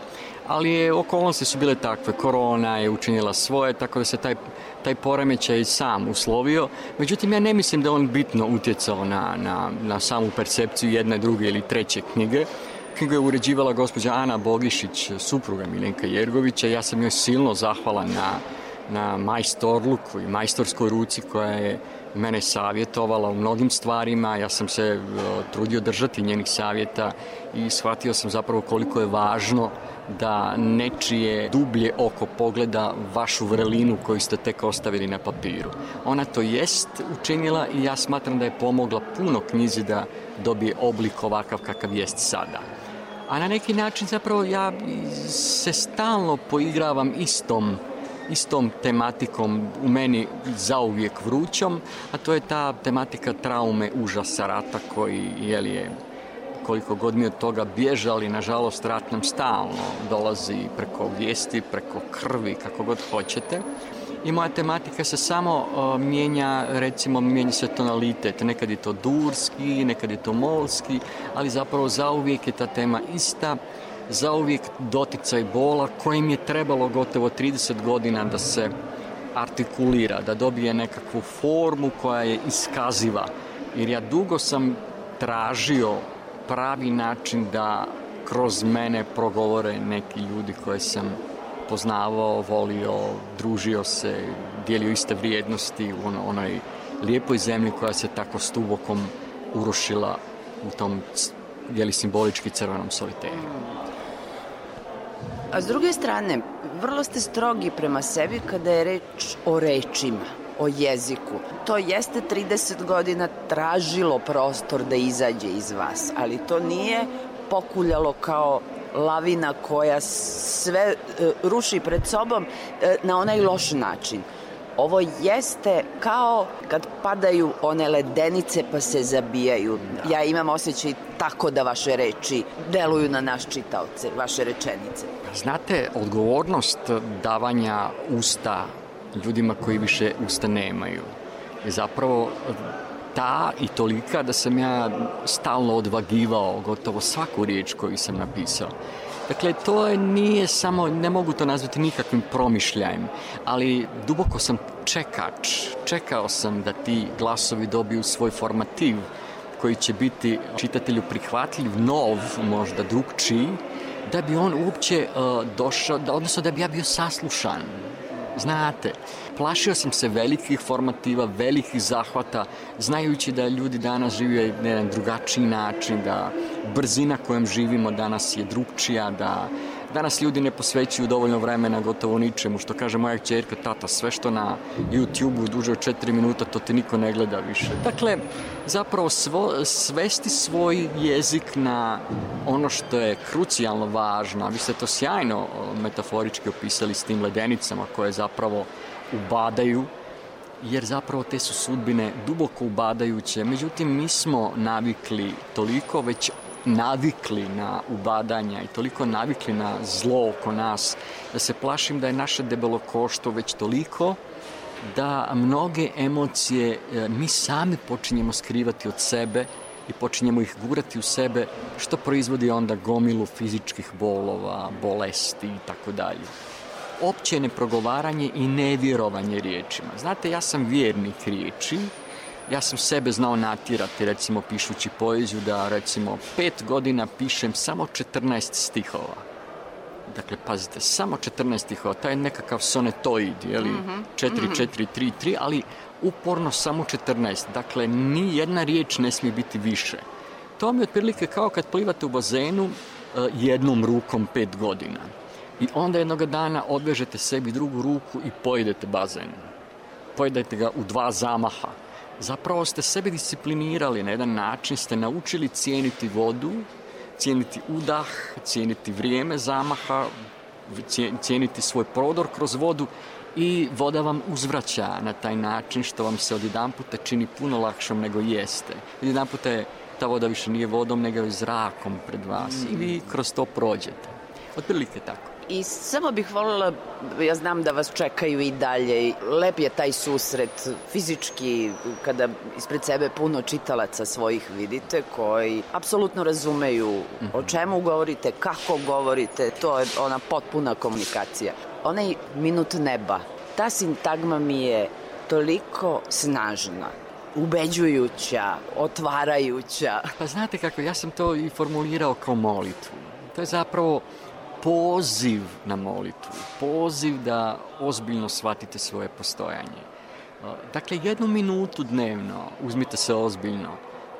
S16: ali je, okolnosti su bile takve. Korona je učinila svoje, tako da se taj taj poremećaj sam uslovio. Međutim, ja ne mislim da on bitno utjecao na, na, na samu percepciju jedne, druge ili treće knjige. Knjigu je uređivala gospođa Ana Bogišić, supruga Milenka Jergovića. Ja sam joj silno zahvalan na, na majstorluku i majstorskoj ruci koja je mene savjetovala u mnogim stvarima. Ja sam se trudio držati njenih savjeta i shvatio sam zapravo koliko je važno da nečije dublje oko pogleda vašu vrelinu koju ste tek ostavili na papiru. Ona to jest učinila i ja smatram da je pomogla puno knjizi da dobije oblik ovakav kakav jest sada a na neki način zapravo ja se stalno poigravam istom istom tematikom u meni zauvijek vrućom, a to je ta tematika traume, užasa rata koji je li je koliko god mi od toga bježali, nažalost rat nam stalno dolazi preko vijesti, preko krvi, kako god hoćete. I moja tematika se samo uh, mijenja, recimo mijenja se tonalitet, nekad je to durski, nekad je to molski, ali zapravo zauvijek je ta tema ista, zauvijek doticaj bola kojim je trebalo gotovo 30 godina da se artikulira, da dobije nekakvu formu koja je iskaziva. Jer ja dugo sam tražio pravi način da kroz mene progovore neki ljudi koje sam poznavao, volio, družio se, dijelio iste vrijednosti u ono, onoj lijepoj zemlji koja se tako stubokom urušila u tom jeli simbolički crvenom soliteru.
S2: A s druge strane, vrlo ste strogi prema sebi kada je reč o rečima, o jeziku. To jeste 30 godina tražilo prostor da izađe iz vas, ali to nije pokuljalo kao lavina koja sve e, ruši pred sobom e, na onaj loš način. Ovo jeste kao kad padaju one ledenice pa se zabijaju. Ja imam osjećaj tako da vaše reči deluju na naš čitaoce, vaše rečenice.
S16: Znate, odgovornost davanja usta ljudima koji više usta nemaju zapravo ta i tolika da sam ja stalno odvagivao gotovo svaku riječ koju sam napisao. Dakle, to je, nije samo, ne mogu to nazvati nikakvim promišljajem, ali duboko sam čekač. Čekao sam da ti glasovi dobiju svoj formativ koji će biti čitatelju prihvatljiv, nov, možda drugčiji, da bi on uopće uh, došao, da, odnosno da bi ja bio saslušan. Znate, plašio sam se velikih formativa, velikih zahvata, znajući da ljudi danas žive na jedan drugačiji način, da brzina kojom živimo danas je drugčija, da danas ljudi ne posvećuju dovoljno vremena gotovo ničemu, što kaže moja čerka, tata, sve što na YouTube-u duže od 4 minuta, to te niko ne gleda više. Dakle, zapravo svo, svesti svoj jezik na ono što je krucijalno važno, vi ste to sjajno metaforički opisali s tim ledenicama koje zapravo ubadaju jer zapravo te su sudbine duboko ubadajuće. Međutim, mi smo navikli toliko već navikli na ubadanja i toliko navikli na zlo oko nas, da se plašim da je naše debelokoštvo već toliko da mnoge emocije e, mi sami počinjemo skrivati od sebe i počinjemo ih gurati u sebe, što proizvodi onda gomilu fizičkih bolova, bolesti i tako dalje. Opće neprogovaranje i nevjerovanje riječima. Znate, ja sam vjernik riječi, ja sam sebe znao natirati, recimo pišući poeziju, da recimo pet godina pišem samo 14 stihova. Dakle, pazite, samo 14 stihova, taj je nekakav sonetoid, jeli, mm -hmm. 4, 4, 3, 3, ali uporno samo 14. Dakle, ni jedna riječ ne smije biti više. To mi je otprilike kao kad plivate u bazenu uh, jednom rukom pet godina. I onda jednog dana odvežete sebi drugu ruku i pojedete bazen. Pojedete ga u dva zamaha zapravo ste sebe disciplinirali na jedan način, ste naučili cijeniti vodu, cijeniti udah, cijeniti vrijeme zamaha, cijeniti svoj prodor kroz vodu i voda vam uzvraća na taj način što vam se od jedan puta čini puno lakšom nego jeste. Od jedan puta je ta voda više nije vodom nego je zrakom pred vas mm. i vi kroz to prođete. Otprilike tako.
S2: I samo bih voljela, ja znam da vas čekaju i dalje, lep je taj susret fizički kada ispred sebe puno čitalaca svojih vidite koji apsolutno razumeju o mhm. čemu govorite, kako govorite, to je ona potpuna komunikacija. Onaj minut neba, ta sintagma mi je toliko snažna ubeđujuća, otvarajuća.
S16: Pa znate kako, ja sam to i formulirao kao molitvu. To je zapravo poziv na molitvu, poziv da ozbiljno shvatite svoje postojanje. Dakle, jednu minutu dnevno uzmite se ozbiljno.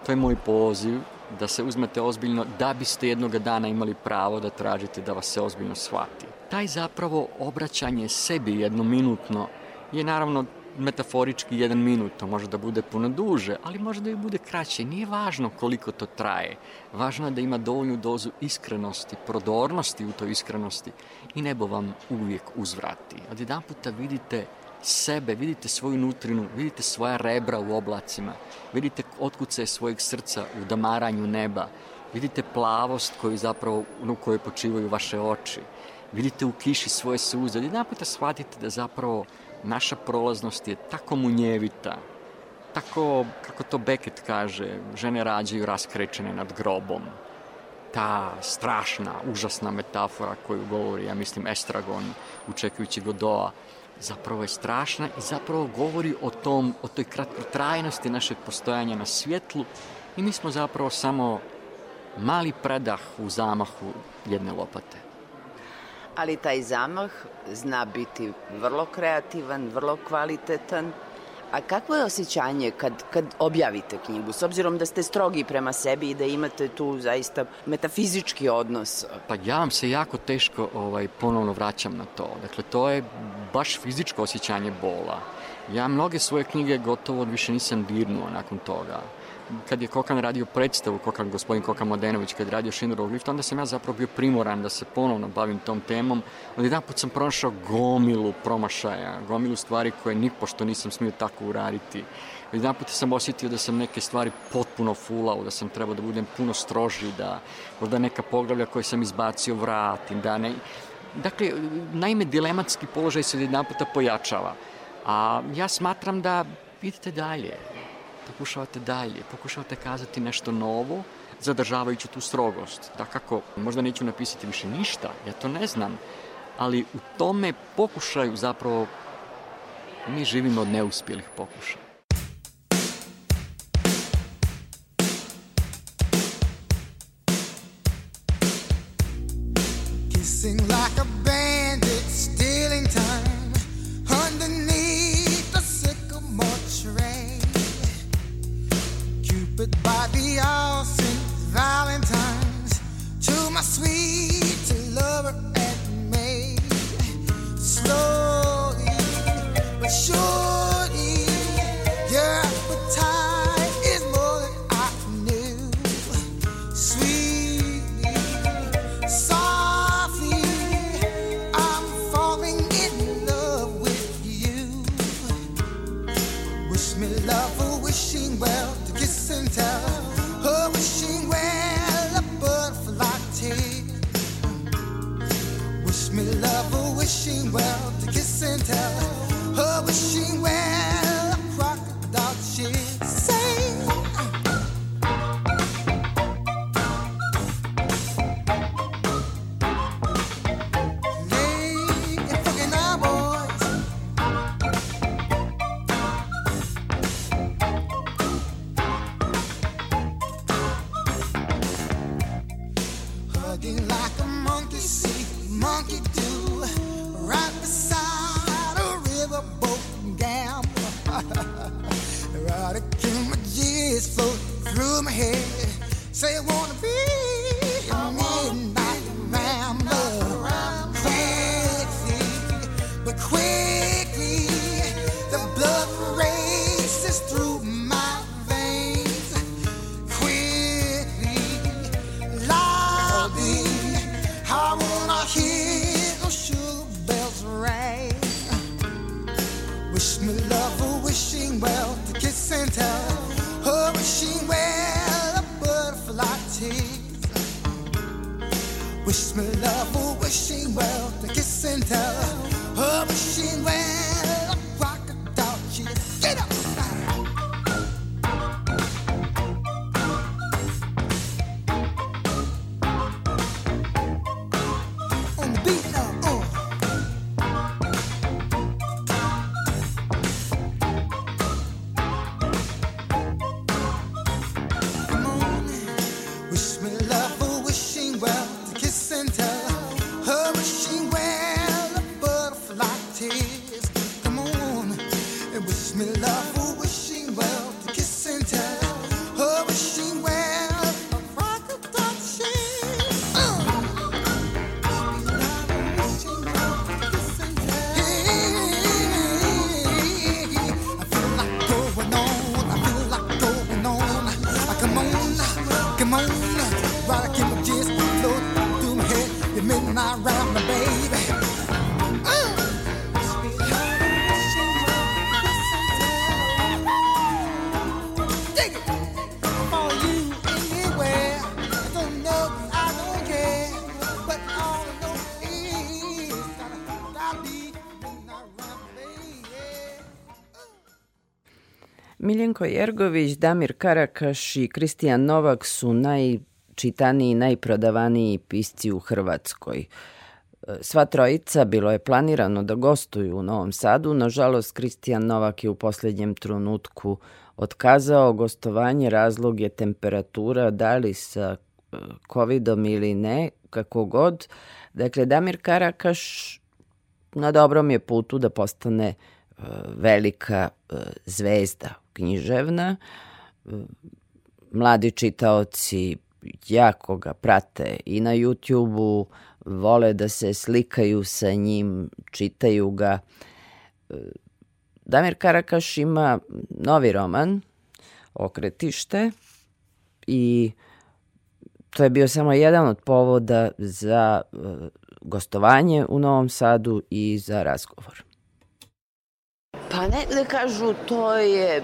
S16: To je moj poziv da se uzmete ozbiljno da biste jednoga dana imali pravo da tražite da vas se ozbiljno shvati. Taj zapravo obraćanje sebi jednominutno je naravno metaforički jedan minut, to može da bude puno duže, ali može da i bude kraće. Nije važno koliko to traje. Važno je da ima dovoljnu dozu iskrenosti, prodornosti u toj iskrenosti i nebo vam uvijek uzvrati. Od jedan puta vidite sebe, vidite svoju nutrinu, vidite svoja rebra u oblacima, vidite otkuce svojeg srca u damaranju neba, vidite plavost koju zapravo, u kojoj počivaju vaše oči, vidite u kiši svoje suze, od jedan puta shvatite da zapravo naša prolaznost je tako munjevita, tako, kako to Beckett kaže, žene rađaju raskrečene nad grobom. Ta strašna, užasna metafora koju govori, ja mislim, Estragon, učekujući Godoa, zapravo je strašna i zapravo govori o tom, o toj kratkotrajnosti našeg postojanja na svjetlu i mi smo zapravo samo mali predah u zamahu jedne lopate
S2: ali taj zamah zna biti vrlo kreativan, vrlo kvalitetan. A kakvo je osjećanje kad, kad objavite knjigu, s obzirom da ste strogi prema sebi i da imate tu zaista metafizički odnos?
S16: Pa ja vam se jako teško ovaj, ponovno vraćam na to. Dakle, to je baš fizičko osjećanje bola. Ja mnoge svoje knjige gotovo više nisam dirnuo nakon toga kad je Kokan radio predstavu, Kokan, gospodin Kokan Mladenović, kad je radio Schindlerov lift, onda sam ja zapravo bio primoran da se ponovno bavim tom temom. Od jedan put sam pronašao gomilu promašaja, gomilu stvari koje nipošto nisam smio tako uraditi. Od jedan put sam osjetio da sam neke stvari potpuno fulao, da sam trebao da budem puno stroži, da možda neka poglavlja koje sam izbacio vratim, da ne... Dakle, naime, dilematski položaj se od jedan puta pojačava. A ja smatram da idite dalje, pokušavate dalje, pokušavate kazati nešto novo, zadržavajući tu strogost. Da kako, možda neću napisati više ništa, ja to ne znam, ali u tome pokušaju zapravo mi živimo od neuspjelih pokušaja.
S12: To And tell her where she went.
S2: Miljenko Jergović, Damir Karakaš i Kristijan Novak su najčitaniji najprodavaniji pisci u Hrvatskoj. Sva trojica bilo je planirano da gostuju u Novom Sadu, nažalost Kristijan Novak je u posljednjem trenutku otkazao gostovanje, razlog je temperatura, da li sa e, covidom ili ne, kako god. Dakle, Damir Karakaš na dobrom je putu da postane e, velika e, zvezda književna. Mladi čitaoci jako ga prate i na YouTube-u, vole da se slikaju sa njim, čitaju ga. Damir Karakaš ima novi roman, Okretište, i to je bio samo jedan od povoda za e, gostovanje u Novom Sadu i za razgovor.
S15: Pa ne da kažu, to je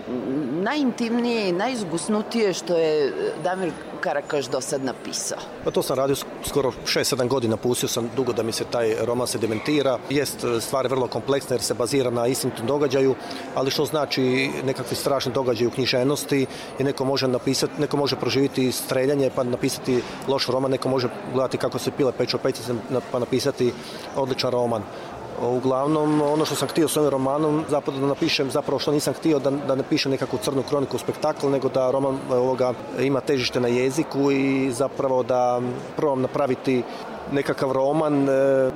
S15: najintimnije i najizgusnutije što je Damir Karakaš do sad napisao.
S17: Pa to sam radio skoro 6-7 godina, pustio sam dugo da mi se taj roman se dementira. Jest stvar je vrlo kompleksna jer se bazira na istinitom događaju, ali što znači nekakvi strašni događaj u književnosti i neko može napisati, neko može proživiti streljanje pa napisati loš roman, neko može gledati kako se pile pečo pećice pa napisati odličan roman. Uglavnom, ono što sam htio s ovim romanom, zapravo da napišem, zapravo što nisam htio da, da ne pišem nekakvu crnu kroniku spektakl, nego da roman ovoga ima težište na jeziku i zapravo da probam napraviti nekakav roman, e,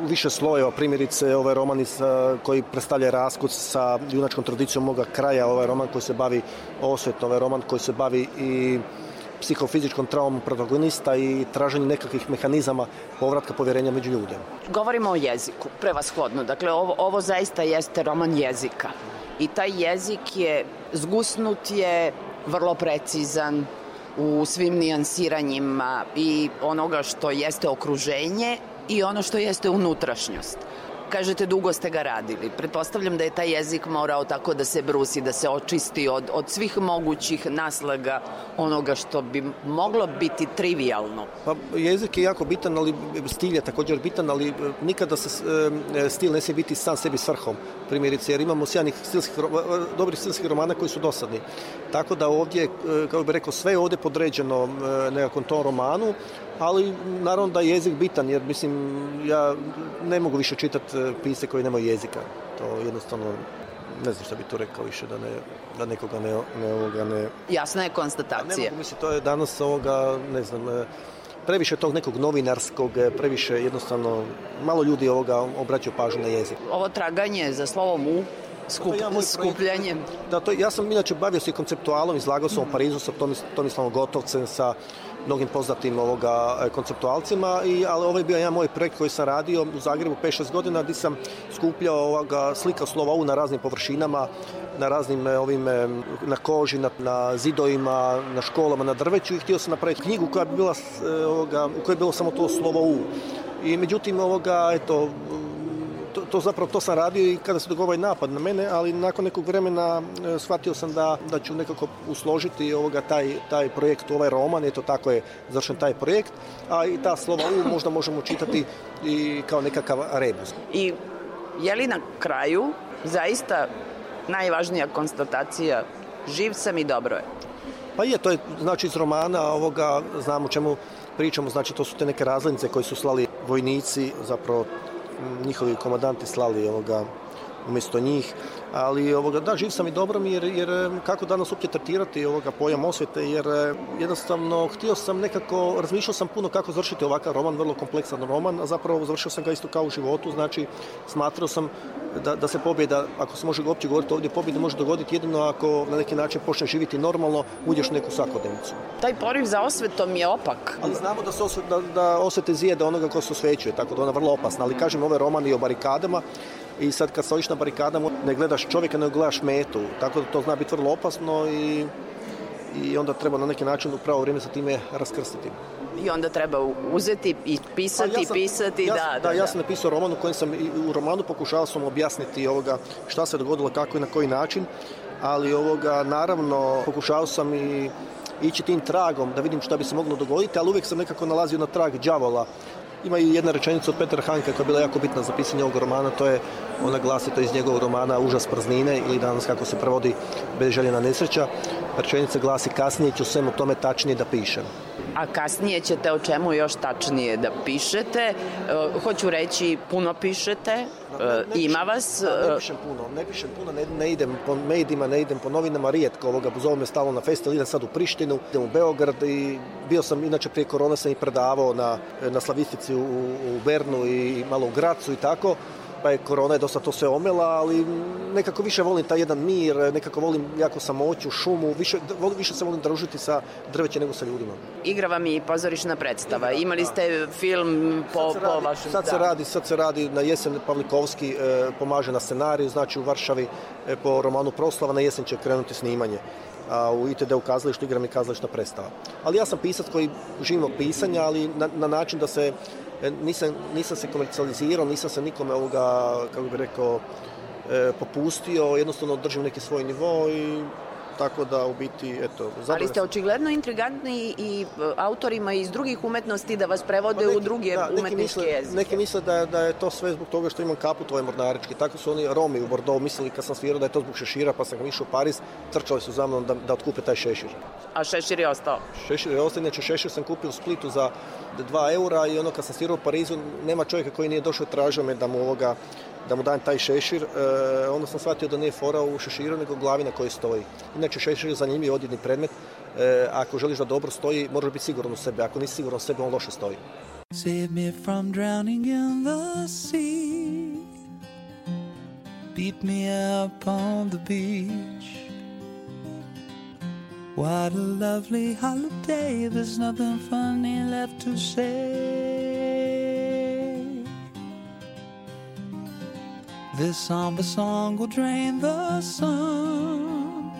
S17: više slojeva, primjerice ovaj roman iz, koji predstavlja raskut sa junačkom tradicijom moga kraja, ovaj roman koji se bavi osvetom, ovaj roman koji se bavi i psihofizičkom traumom protagonista i traženju nekakvih mehanizama povratka povjerenja među ljude.
S15: Govorimo o jeziku, prevashodno. Dakle, ovo, ovo zaista jeste roman jezika. I taj jezik je, zgusnut je, vrlo precizan u svim nijansiranjima i onoga što jeste okruženje i ono što jeste unutrašnjost. Kažete, dugo ste ga radili. Pretpostavljam da je taj jezik morao tako da se brusi, da se očisti od, od svih mogućih naslaga onoga što bi moglo biti trivialno.
S17: Pa, jezik je jako bitan, ali stil je također bitan, ali e, nikada se e, stil ne smije biti sam sebi svrhom. Primjerice, jer imamo sjajnih stilskih, e, dobrih stilskih romana koji su dosadni. Tako da ovdje, kao bih rekao, sve je ovdje podređeno nekakvom tom romanu, ali naravno da je jezik bitan, jer mislim, ja ne mogu više čitati e, pise koji nemaju jezika. To jednostavno ne znam šta bi to rekao više da, ne, da nekoga ne, ne, ovoga ne...
S15: Jasna je konstatacija.
S17: Ne mogu, mislim, to je danas ovoga, ne znam, e, previše tog nekog novinarskog, e, previše jednostavno, malo ljudi ovoga obraćaju pažnju na jezik.
S15: Ovo traganje za slovom U skup, ja skupljanjem.
S17: Da, to, ja sam inače bavio se i konceptualom, izlagao sam mm. u Parizu sa Tomislavom Gotovcem, sa mnogim poznatim ovoga e, konceptualcima, i, ali ovo je bio jedan moj projekt koji sam radio u Zagrebu 5-6 godina gdje sam skupljao ovoga slika slova U na raznim površinama, na raznim e, ovim, e, na koži, na, na zidovima, na školama, na drveću i htio sam napraviti knjigu koja bi bila, ovoga, u kojoj je bilo samo to slovo U. I međutim, ovoga, eto, to, to zapravo to sam radio i kada se dogodio ovaj napad na mene, ali nakon nekog vremena e, shvatio sam da, da ću nekako usložiti ovoga taj, taj projekt, ovaj roman, eto tako je završen taj projekt, a i ta slova U možda možemo čitati i kao nekakav rebus.
S15: I je li na kraju zaista najvažnija konstatacija živ sam i dobro je?
S17: Pa je, to je znači iz romana ovoga, znamo čemu pričamo, znači to su te neke razlinice koje su slali vojnici, zapravo njihovi komandanti slali ovoga umjesto njih, ali ovoga, da, živ sam i dobro mi jer, jer kako danas uopće tretirati ovoga pojam osvete, jer jednostavno htio sam nekako, razmišljao sam puno kako završiti ovakav roman, vrlo kompleksan roman, a zapravo završio sam ga isto kao u životu, znači smatrao sam da, da se pobjeda, ako se može uopće govoriti ovdje, pobjeda može dogoditi jedino ako na neki način počne živjeti normalno, uđeš u neku svakodnevnicu.
S15: Taj poriv za osvetom je opak.
S17: Ali znamo da, se osvet, da, da osvete zijede onoga ko se osvećuje, tako da ona vrlo opasna, ali kažem ove romani o barikadama, i sad kad stojiš na barikadama ne gledaš čovjeka, nego gledaš metu, tako da to zna biti vrlo opasno i, i onda treba na neki način u pravo vrijeme sa time raskrstiti.
S15: I onda treba uzeti i pisati, ja sam, pisati,
S17: ja
S15: da,
S17: da,
S15: da,
S17: da. Ja sam napisao roman u kojem sam, u romanu pokušao sam objasniti ovoga šta se dogodilo, kako i na koji način, ali ovoga, naravno, pokušao sam i ići tim tragom da vidim šta bi se moglo dogoditi, ali uvijek sam nekako nalazio na trag đavola ima i jedna rečenica od Petra Hanka koja je bila jako bitna za pisanje ovog romana, to je, ona glasi to iz njegovog romana Užas praznine ili danas kako se prevodi Bezželjena nesreća. Rečenica glasi kasnije ću svemu tome tačnije da pišem
S15: a kasnije ćete o čemu još tačnije da pišete. E, hoću reći, puno pišete, e, ima vas.
S17: Da, ne pišem puno, ne pišem puno, ne, ne idem po medijima, ne idem po novinama, rijetko ovoga, zove me stalno na festival, idem sad u Prištinu, idem u Beograd i bio sam, inače prije korona sam i predavao na, na slavistici u, u Bernu i malo u Gracu i tako pa je korona je dosta to sve omela, ali nekako više volim taj jedan mir, nekako volim jako samoću, šumu, više, više se volim družiti sa drveće nego sa ljudima.
S15: Igra vam i pozorišna predstava. Imali ste film po,
S17: sad po
S15: radi, vašem...
S17: Sad se, radi, sad se radi na jesen Pavlikovski e, pomaže na scenariju, znači u Varšavi e, po romanu Proslava na jesen će krenuti snimanje a u ITD u kazalištu igram i kazališna predstava. Ali ja sam pisac koji živim od pisanja, ali na, na način da se nisam, nisam se komercijalizirao, nisam se nikome ovoga, kako bih rekao,
S18: e, popustio, jednostavno držim neki svoj nivo i tako da u biti, eto...
S2: Ali ste očigledno intrigantni i e, autorima iz drugih umetnosti da vas prevode pa neki, u druge da, umetničke misle, jezike.
S18: Neki misle da, da je to sve zbog toga što imam kaput ovaj mornarički. Tako su oni Romi u Bordeaux mislili kad sam svirao da je to zbog šešira, pa sam ga išao u Pariz, trčali su za mnom da, da otkupe taj šešir.
S2: A šešir je ostao?
S18: Šešir je ostao, inače šešir sam kupio u Splitu za 2 eura i ono kad sam svirao u Parizu, nema čovjeka koji nije došao tražio me da mu ovoga da mu dajem taj šešir, e, onda sam shvatio da nije fora u šeširu, nego glavi na kojoj stoji. Inače, šešir je zanimljiv odjedni predmet. E, ako želiš da dobro stoji, moraš biti siguran u sebe. Ako nisi siguran u sebe, on loše stoji. Save me from drowning in the sea Beat me up on the beach What a lovely holiday There's nothing funny left to say This somber song will drain the sun,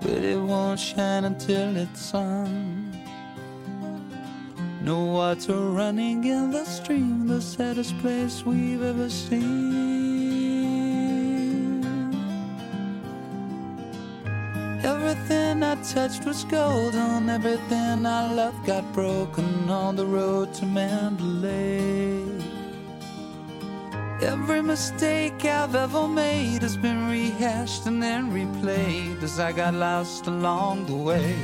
S18: but it won't shine until it's sun. No water running in the stream, the saddest place we've ever seen. Everything I touched was golden, everything I loved got broken on the road to Mandalay. Every mistake I've ever made has been rehashed and then replayed as I got lost along the way.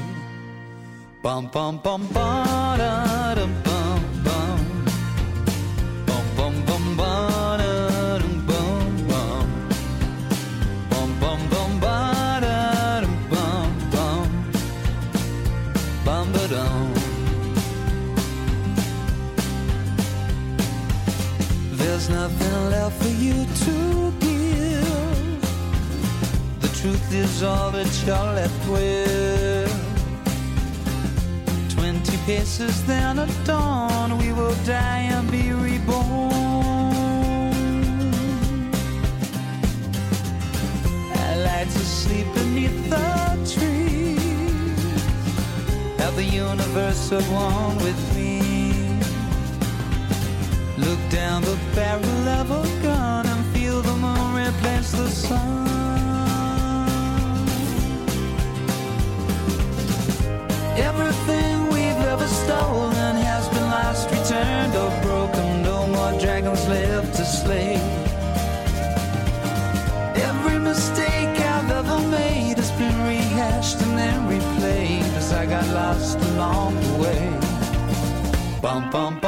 S18: Bum bum bum ba is all that you're left with. Twenty paces, then at dawn, we will die and be reborn. I like to sleep beneath the trees. Have the universe at one with me. Look down the barrel of a gun and feel the moon replace the sun. Stolen has been lost, returned, or broken. No more dragons left to slay. Every mistake I've ever made has been rehashed and then replayed as I got lost along the way. Bum bum.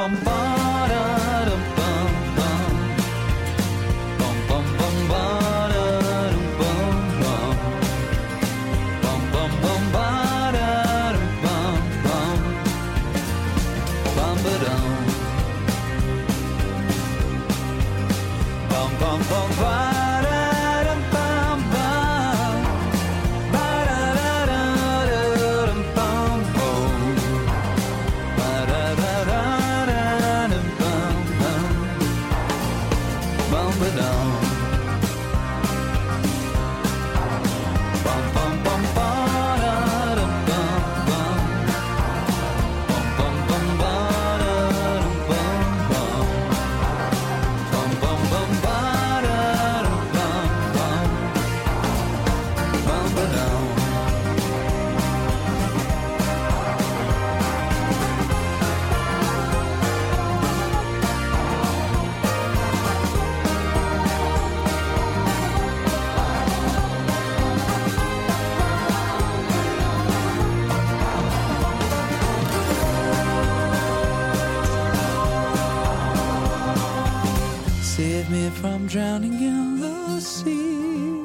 S18: Drowning in the sea.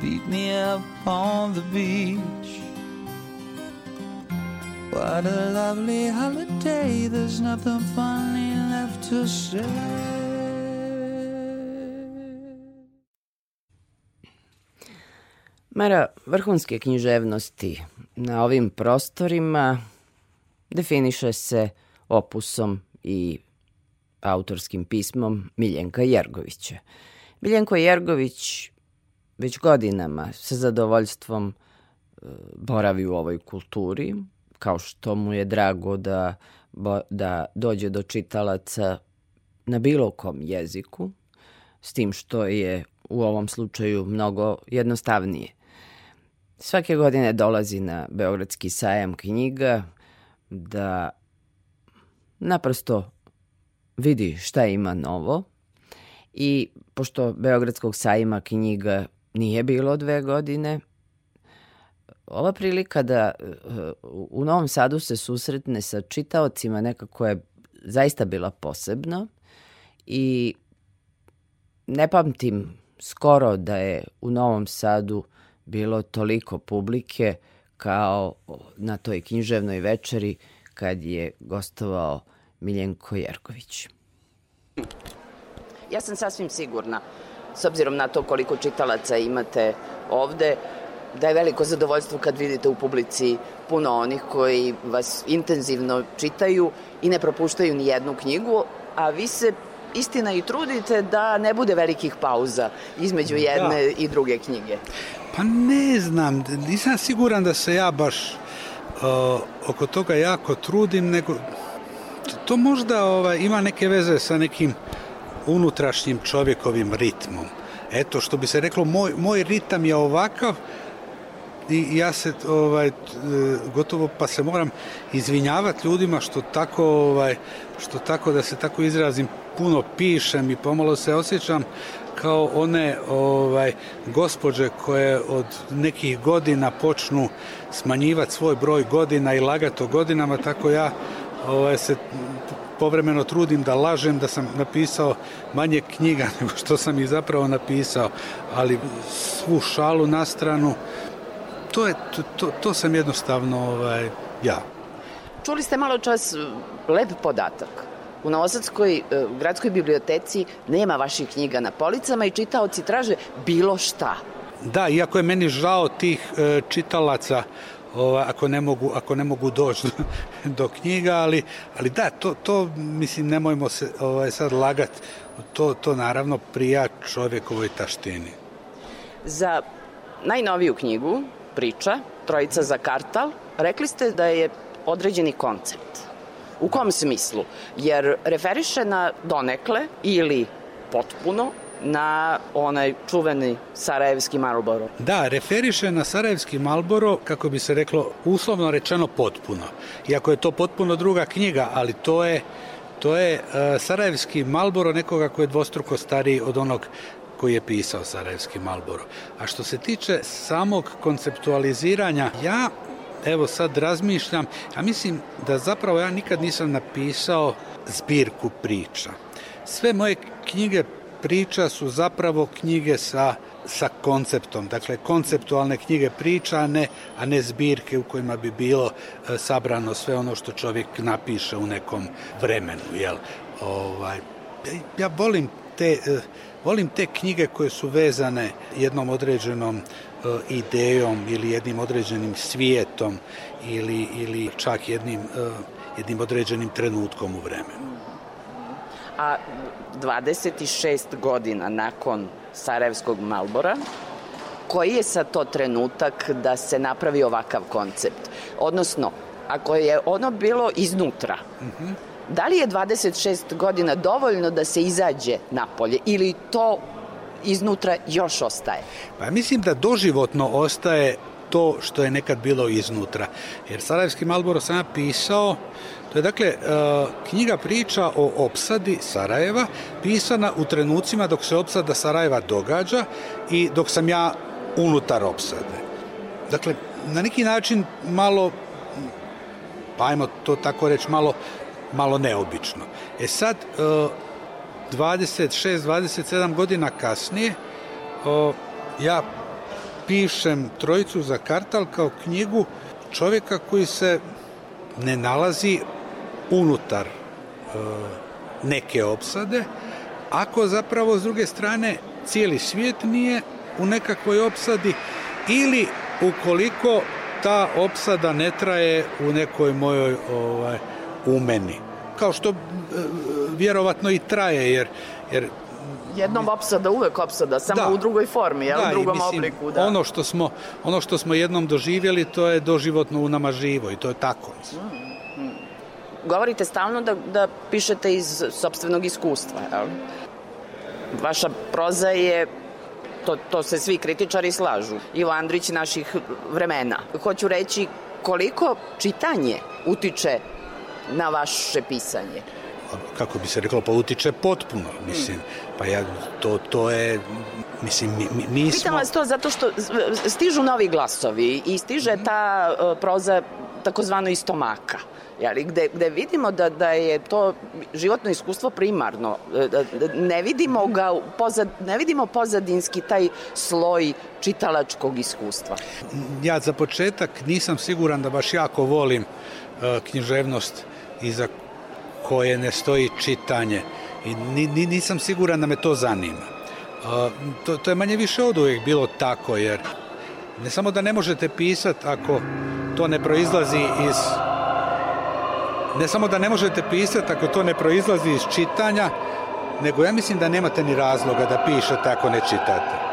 S18: Beat me up on the beach. What a lovely holiday, there's nothing funny left to say.
S2: Mera vrhunske književnosti na ovim prostorima definiše se opusom i autorskim pismom Miljenka Jergovića. Miljenko Jergović već godinama sa zadovoljstvom e, boravi u ovoj kulturi, kao što mu je drago da, da dođe do čitalaca na bilo kom jeziku. s tim što je u ovom slučaju mnogo jednostavnije. Svake godine dolazi na Beogradski sajam knjiga da naprosto vidi šta ima novo. I pošto Beogradskog sajma knjiga nije bilo dve godine, ova prilika da u Novom Sadu se susretne sa čitaocima nekako je zaista bila posebno i ne pamtim skoro da je u Novom Sadu bilo toliko publike kao na toj književnoj večeri kad je gostovao Miljenko Jerković. Ja sam sasvim sigurna, s obzirom na to koliko čitalaca imate ovde, da je veliko zadovoljstvo kad vidite u publici puno onih koji vas intenzivno čitaju i ne propuštaju ni jednu knjigu, a vi se istina i trudite da ne bude velikih pauza između da. jedne da. i druge knjige.
S19: Pa ne znam, nisam siguran da se ja baš uh, oko toga jako trudim, nego to možda ovaj, ima neke veze sa nekim unutrašnjim čovjekovim ritmom. Eto, što bi se reklo, moj, moj ritam je ovakav, i ja se ovaj gotovo pa se moram izvinjavati ljudima što tako ovaj što tako da se tako izrazim puno pišem i pomalo se osjećam kao one ovaj gospođe koje od nekih godina počnu smanjivati svoj broj godina i lagati o godinama tako ja ovaj se povremeno trudim da lažem da sam napisao manje knjiga nego što sam ih zapravo napisao, ali svu šalu na stranu, to, je, to, to, to sam jednostavno ovaj, ja.
S2: Čuli ste malo čas lep podatak. U Novosadskoj e, gradskoj biblioteci nema vaših knjiga na policama i čitaoci traže bilo šta.
S19: Da, iako je meni žao tih e, čitalaca ova, ako ne mogu, ako ne mogu doći do, knjiga, ali, ali da, to, to mislim, nemojmo se ovaj, sad lagat, to, to naravno prija čovjekovoj taštini.
S2: Za najnoviju knjigu, priča, Trojica za kartal, rekli ste da je određeni koncept. U kom smislu? Jer referiše na donekle ili potpuno na onaj čuveni Sarajevski Marlboro.
S19: Da, referiše na Sarajevski Marlboro, kako bi se reklo, uslovno rečeno potpuno. Iako je to potpuno druga knjiga, ali to je to je uh, Sarajevski Marlboro nekoga koji je dvostruko stariji od onog koji je pisao Sarajevski Marlboro. A što se tiče samog konceptualiziranja, ja evo sad razmišljam, ja mislim da zapravo ja nikad nisam napisao zbirku priča. Sve moje knjige priča su zapravo knjige sa, sa konceptom, dakle konceptualne knjige priča, a ne, a ne zbirke u kojima bi bilo e, sabrano sve ono što čovjek napiše u nekom vremenu. Jel? Ovaj, ja volim te, e, volim te knjige koje su vezane jednom određenom e, idejom ili jednim određenim svijetom ili, ili čak jednim, e, jednim određenim trenutkom u vremenu
S2: a 26 godina nakon Sarajevskog Malbora, koji je sad to trenutak da se napravi ovakav koncept? Odnosno, ako je ono bilo iznutra, mm -hmm. da li je 26 godina dovoljno da se izađe napolje ili to iznutra još ostaje?
S19: Pa mislim da doživotno ostaje to što je nekad bilo iznutra. Jer Sarajevski Malboro sam ja pisao To je dakle e, knjiga priča o opsadi Sarajeva, pisana u trenucima dok se opsada Sarajeva događa i dok sam ja unutar opsade. Dakle, na neki način malo, pa ajmo to tako reći, malo, malo neobično. E sad, 26-27 godina kasnije, ja pišem Trojicu za kartal kao knjigu čovjeka koji se ne nalazi unutar e, neke opsade, ako zapravo s druge strane cijeli svijet nije u nekakvoj opsadi ili ukoliko ta opsada ne traje u nekoj mojoj ovaj, umeni. Kao što e, vjerovatno i traje, jer, jer
S2: jednom opsada, uvek opsada, samo da. u drugoj formi, ja, da, u drugom mislim, obliku. Da.
S19: Ono, što smo, ono što smo jednom doživjeli, to je doživotno u nama živo i to je tako. Mm
S2: govorite stalno da, da pišete iz sobstvenog iskustva, jel?
S15: vaša proza je to, to se svi kritičari slažu. Ivo Andrić naših vremena. Hoću reći koliko čitanje utiče na vaše pisanje?
S20: Kako bi se reklo, pa utiče potpuno, mislim. Pa ja, to, to je, mislim, mi, mi, mi
S15: Pitam
S20: smo...
S15: vas to zato što stižu novi glasovi i stiže ta uh, proza takozvano iz stomaka. Jeli, gde, gde vidimo da, da je to životno iskustvo primarno. Da, da ne vidimo ga pozad, ne vidimo pozadinski taj sloj čitalačkog iskustva.
S20: Ja za početak nisam siguran da baš jako volim uh, književnost iza koje ne stoji čitanje i ni, ni, nisam siguran da me to zanima. Uh, to, to je manje više od uvijek bilo tako, jer ne samo da ne možete pisati ako to ne proizlazi iz ne samo da ne možete pisati ako to ne proizlazi iz čitanja, nego ja mislim da nemate ni razloga da pišete ako ne čitate.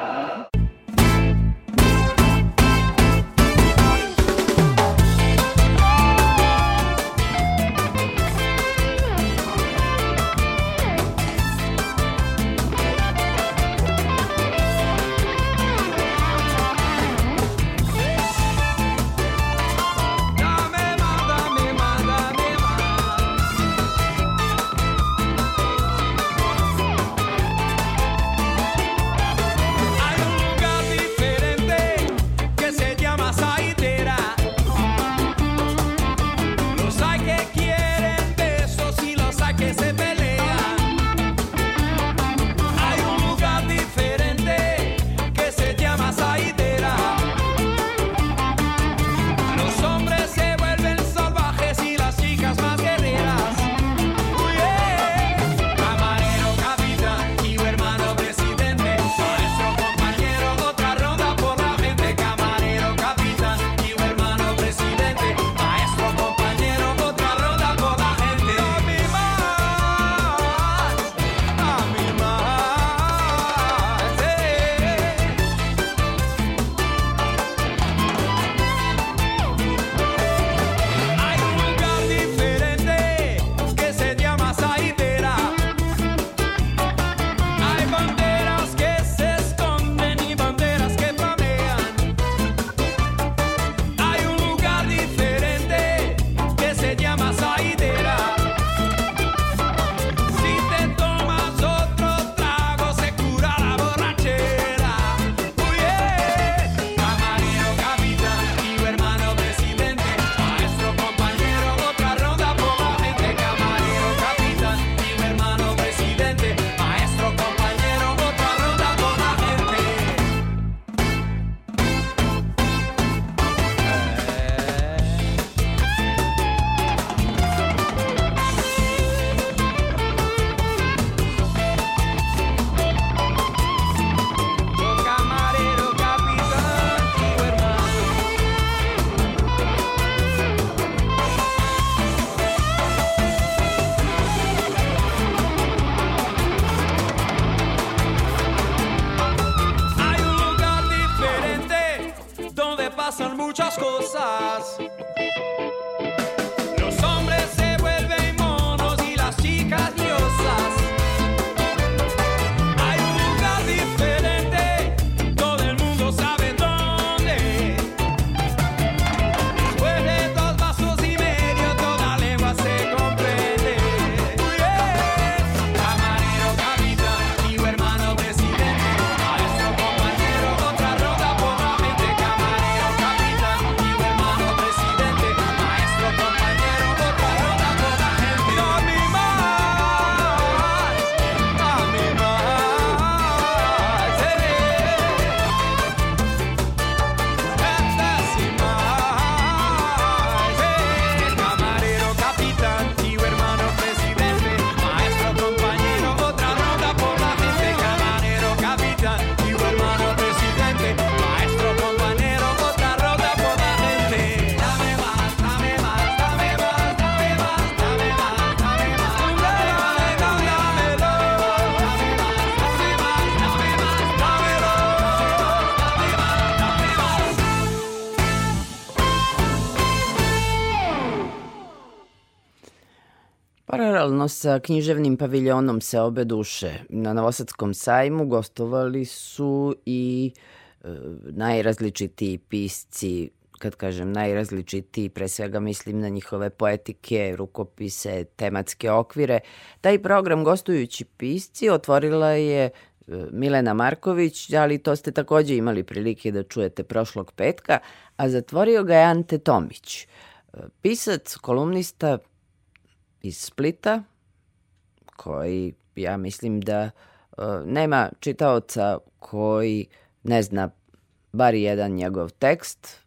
S2: Sa književnim paviljonom se obe duše na Novosadskom sajmu gostovali su i e, najrazličitiji pisci kad kažem najrazličitiji, pre svega mislim na njihove poetike, rukopise, tematske okvire. Taj program Gostujući pisci otvorila je e, Milena Marković, ali to ste takođe imali prilike da čujete prošlog petka, a zatvorio ga je Ante Tomić. E, pisac, kolumnista iz Splita, koji ja mislim da uh, nema čitaoca koji ne zna bar jedan njegov tekst,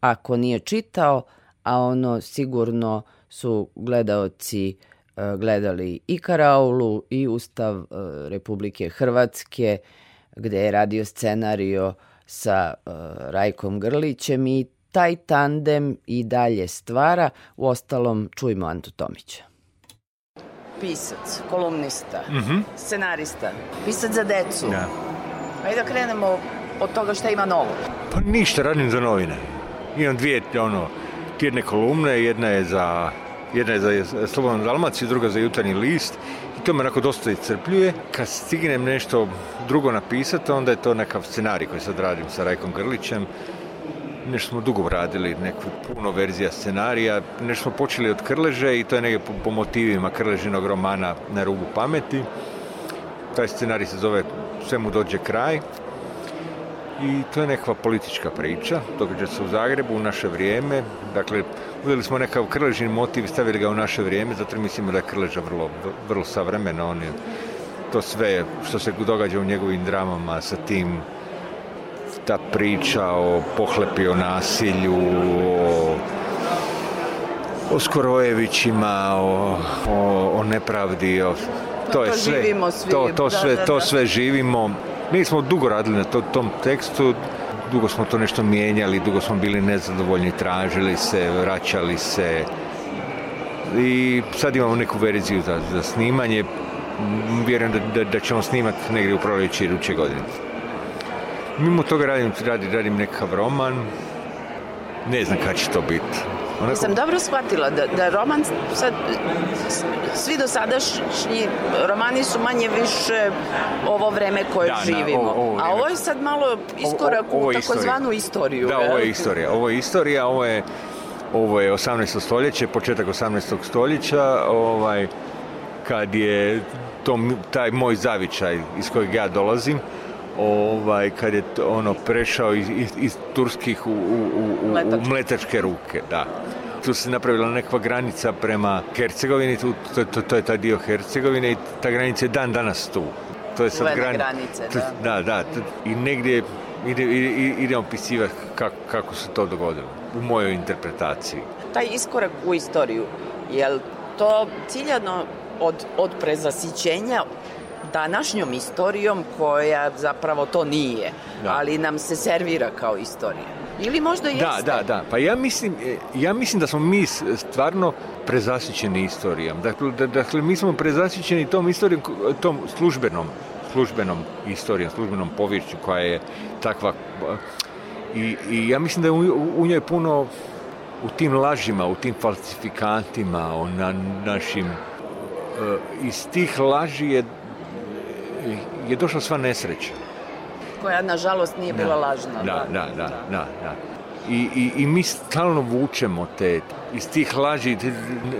S2: ako nije čitao, a ono sigurno su gledaoci uh, gledali i Karaulu i Ustav uh, Republike Hrvatske, gde je radio scenario sa uh, Rajkom Grlićem i taj tandem i dalje stvara. U ostalom, čujmo Antu Tomića. Pisac, kolumnista, mm -hmm. scenarista, pisac za decu. Da. Ajde da krenemo od toga šta ima novo.
S21: Pa ništa, radim za novine. Imam dvije, ono, tjedne kolumne, jedna je za jedna je za Slobodnu Dalmaciju, druga za jutarnji list i to me onako dosta iscrpljuje. Kad stignem nešto drugo napisati, onda je to nekav scenarij koji sad radim sa Rajkom Grlićem nešto smo dugo radili, neku puno verzija scenarija, nešto smo počeli od Krleže i to je negdje po, po motivima Krležinog romana Na rubu pameti. Taj scenarij se zove Sve mu dođe kraj. I to je nekakva politička priča, događa se u Zagrebu u naše vrijeme, dakle uzeli smo nekav Krležin motiv i stavili ga u naše vrijeme, zato mislimo da je Krleža vrlo, vrlo savremeno, on je to sve što se događa u njegovim dramama sa tim ta priča o pohlepi, o nasilju, o, o Skorojevićima, o, o, o nepravdi, o, to je sve, to, to, sve, da, da, to sve živimo. Nismo dugo radili na to, tom tekstu, dugo smo to nešto mijenjali, dugo smo bili nezadovoljni, tražili se, vraćali se i sad imamo neku verziju za, za snimanje. Vjerujem da, da, da ćemo snimati negdje u proljeći iduće godine. Mimo toga radim, radim, radim nekakav roman, ne znam kada će to biti.
S2: Onako... Sam dobro shvatila da, da roman sad, svi do sadašnji romani su manje više ovo vreme koje da, živimo. Da, ovo, ovo A ovo je sad malo iskorak u takozvanu istoriju.
S21: Da, ovo je istorija. Ovo je istorija, ovo je, ovo je 18. stoljeće, početak 18. stoljeća, ovaj, kad je to, taj moj zavičaj iz kojeg ja dolazim, ovaj, kad je ono prešao iz, iz, iz turskih u, u, u, u mletačke ruke, da. Tu se napravila nekakva granica prema Hercegovini, tu, to, to, to je taj dio Hercegovine i ta granica je dan danas tu.
S2: To je sad grani... granice,
S21: da. Da, da. I negdje ide, ide, ide opisivati kako, kako se to dogodilo, u mojoj interpretaciji.
S2: Taj iskorak u istoriju, je li to ciljano od, od prezasićenja današnjom istorijom koja zapravo to nije, da. ali nam se servira kao istorija. Ili možda
S21: da,
S2: jeste?
S21: Da, da, da. Pa ja mislim, e, ja mislim da smo mi stvarno prezasićeni istorijom. Dakle, da, dakle mi smo prezasićeni tom istorijom, tom službenom, službenom istorijom, službenom povješću koja je takva i, i ja mislim da je u, u njoj puno u tim lažima, u tim falsifikatima, o na, našim e, iz tih laži je je došla sva nesreća.
S2: Koja, nažalost, nije
S21: da,
S2: bila lažna.
S21: Da, da, da, da. da. I, i, I mi stalno vučemo te, iz tih laži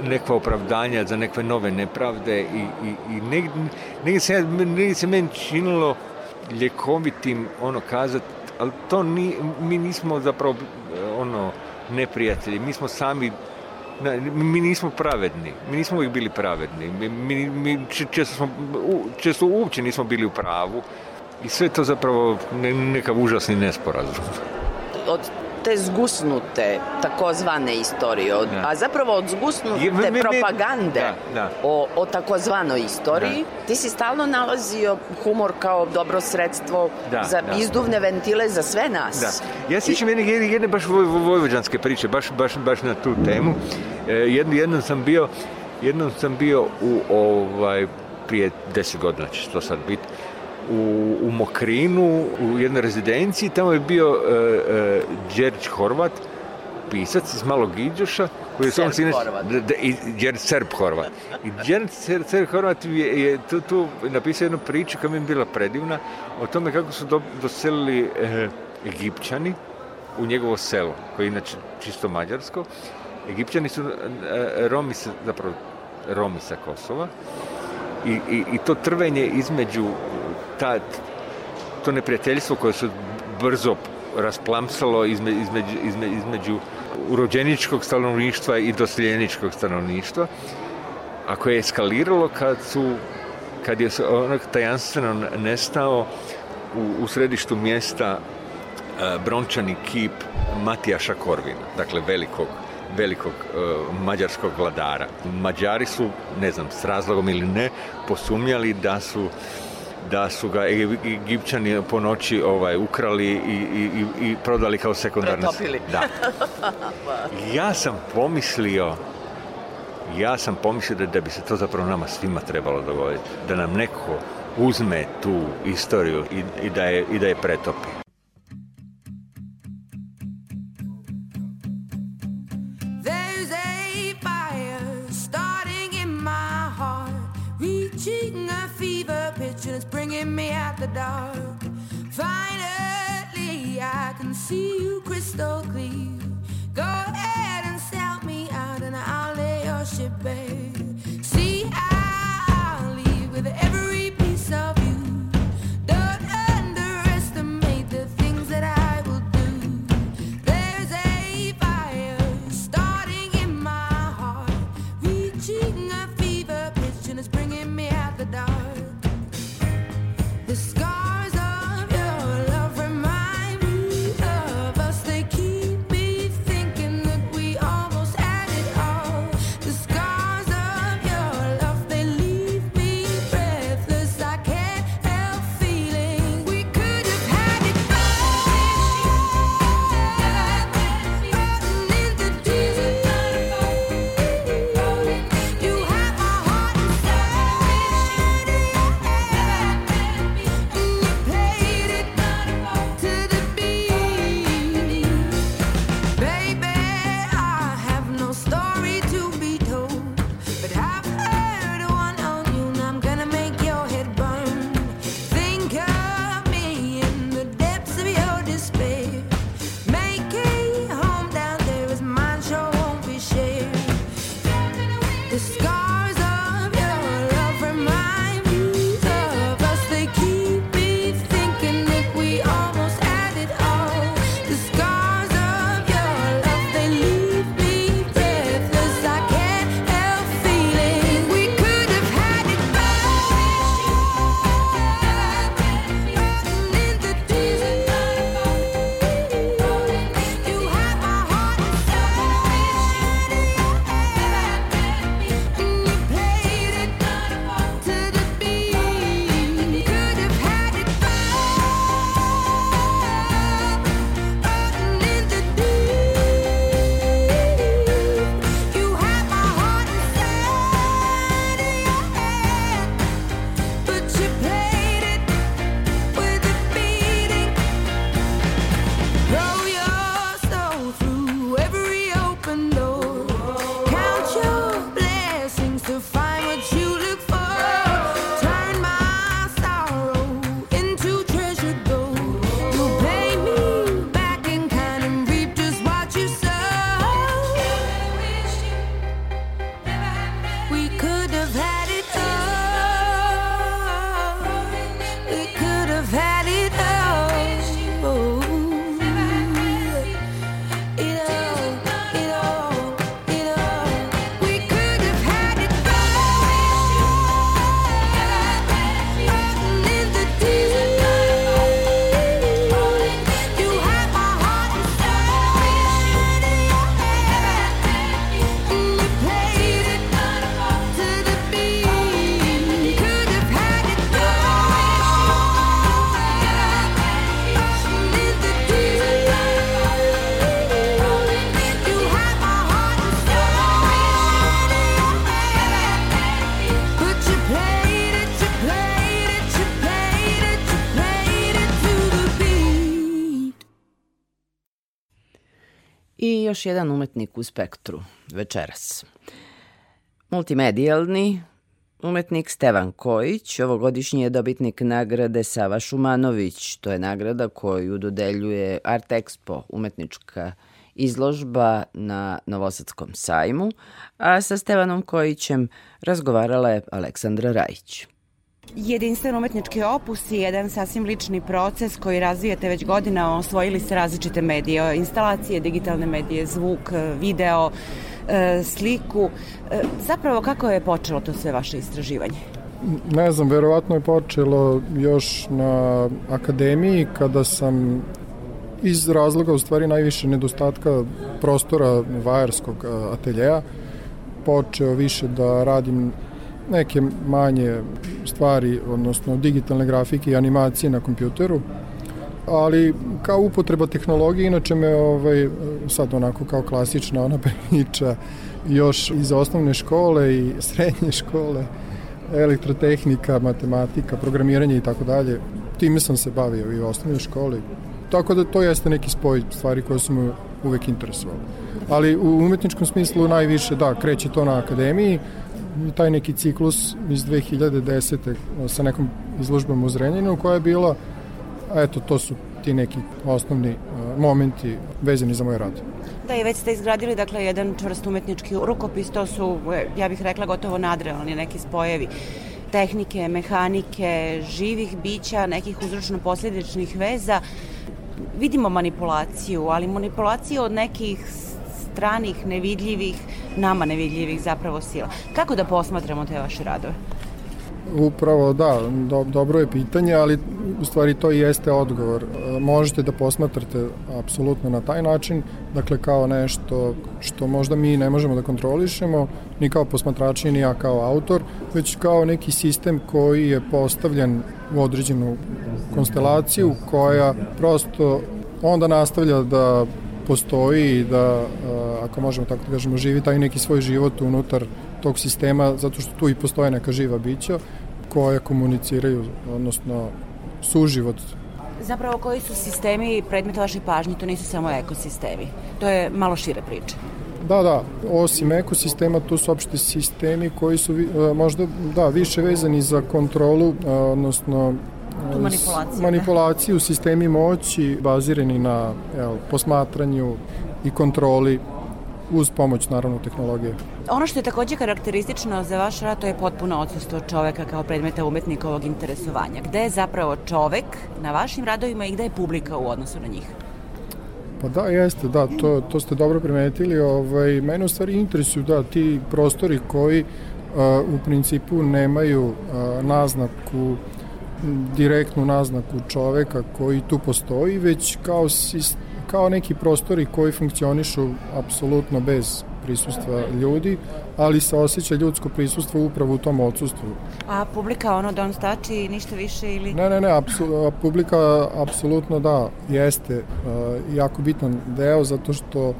S21: nekva opravdanja za nekve nove nepravde i, i, i negdje, negdje, se, negdje se meni činilo ljekovitim ono kazati, ali to ni, mi nismo zapravo ono neprijatelji, mi smo sami mi nismo pravedni, mi nismo uvijek bili pravedni, mi, mi, mi često, smo, često uopće nismo bili u pravu. I sve to zapravo ne, nekav užasni nesporazum.
S2: Od te zgusnute takozvane istorije, od, da. a zapravo od zgusnute Je, me, me, propagande da, da. O, o takozvanoj istoriji, da. ti si stalno nalazio humor kao dobro sredstvo da, za da. izduvne ventile za sve nas.
S21: Da. Ja sjećam jedne, jedne, jedne baš vojvođanske priče, baš, baš, baš na tu temu. E, jednom, jednom sam bio jednom sam bio u ovaj prije deset godina će to sad biti u, u Mokrinu, u jednoj rezidenciji, tamo je bio uh, uh, Đerić Horvat pisac iz Malog Iđoša, koji je
S2: Serb
S21: sam sinac,
S2: Horvat.
S21: da, da, i Đer Serb Horvat. I Đer Serb, Serb Horvat je, je tu, tu napisao jednu priču koja mi je bila predivna o tome kako su do, doselili e, Egipćani u njegovo selo, koje je inače čisto mađarsko. Egipćani su e, Romi sa, zapravo Romi sa Kosova i, i, i to trvenje između ta, to neprijateljstvo koje se brzo rasplamsalo izme, između, izme, između urođeničkog stanovništva i doseljeničkog stanovništva, a koje je eskaliralo kad su kad je onak tajanstveno nestao u, u središtu mjesta e, brončani kip Matijaša Korvina, dakle velikog velikog e, mađarskog vladara. Mađari su, ne znam, s razlogom ili ne, posumnjali da su da su ga Egipćani po noći ovaj, ukrali i, i, i prodali kao sekundarne...
S2: Pretopili.
S21: Da. Ja sam pomislio ja sam pomislio da, da bi se to zapravo nama svima trebalo dogoditi. Da nam neko uzme tu istoriju i, i, da, je, i da je pretopi.
S22: Bringing me out the dark. Finally, I can see you crystal clear. Go ahead and sell me out, and I'll lay your ship bare. See, I'll leave with every
S2: i još jedan umetnik u spektru večeras. Multimedijalni umetnik Stevan Kojić, ovogodišnji je dobitnik nagrade Sava Šumanović. To je nagrada koju dodeljuje Art Expo, umetnička izložba na Novosadskom sajmu, a sa Stevanom Kojićem razgovarala je Aleksandra Rajić.
S6: Jedinstven umetnički opus i jedan sasvim lični proces koji razvijate već godina, osvojili ste različite medije, instalacije, digitalne medije, zvuk, video, e, sliku. E, Zapravo, kako je počelo to sve vaše istraživanje?
S23: Ne znam, verovatno je počelo još na akademiji kada sam iz razloga u stvari najviše nedostatka prostora vajarskog a, ateljeja počeo više da radim neke manje stvari, odnosno digitalne grafike i animacije na kompjuteru, ali kao upotreba tehnologije, inače me ovaj, sad onako kao klasična ona priča još iz osnovne škole i srednje škole, elektrotehnika, matematika, programiranje i tako dalje. Time sam se bavio i u osnovnoj školi. Tako da to jeste neki spoj stvari koje su me uvek interesovali. Ali u umetničkom smislu najviše, da, kreće to na akademiji, taj neki ciklus iz 2010. sa nekom izložbom u Zrenjaninu koja je bila, eto, to su ti neki osnovni momenti vezani za moj rad.
S6: Da, i već ste izgradili dakle, jedan čvrst umetnički rukopis, to su, e, ja bih rekla, gotovo nadrealni neki spojevi tehnike, mehanike, živih bića, nekih uzročno-posljedičnih veza. Vidimo manipulaciju, ali manipulaciju od nekih stranih, nevidljivih, nama nevidljivih zapravo sila. Kako da posmatramo te vaše radove?
S23: Upravo, da, do, dobro je pitanje, ali u stvari to i jeste odgovor. E, možete da posmatrate apsolutno na taj način, dakle kao nešto što možda mi ne možemo da kontrolišemo, ni kao posmatrači, ni ja kao autor, već kao neki sistem koji je postavljen u određenu konstelaciju koja prosto onda nastavlja da postoji i da, ako možemo tako da kažemo, živi taj neki svoj život unutar tog sistema, zato što tu i postoje neka živa bića koja komuniciraju, odnosno suživot
S6: Zapravo koji su sistemi predmeta vaše pažnje, to nisu samo ekosistemi. To je malo šire priče.
S23: Da, da, osim ekosistema, tu su opšte sistemi koji su možda da, više vezani za kontrolu, odnosno
S6: tu manipulaciju.
S23: manipulaciju, sistemi moći bazirani na evo, posmatranju i kontroli uz pomoć naravno tehnologije.
S6: Ono što je takođe karakteristično za vaš rad to je potpuno odsustvo čoveka kao predmeta umetnikovog interesovanja. Gde je zapravo čovek na vašim radovima i gde je publika u odnosu na njih?
S23: Pa da, jeste, da, to, to ste dobro primetili. Ovaj, mene u stvari interesuju da, ti prostori koji a, u principu nemaju a, naznaku direktnu naznaku čoveka koji tu postoji, već kao, kao neki prostori koji funkcionišu apsolutno bez prisustva ljudi, ali se osjeća ljudsko prisustvo upravo u tom odsustvu.
S6: A publika ono don't touch i ništa više ili?
S23: Ne, ne, ne, apsu, publika apsolutno da, jeste uh, jako bitan deo zato što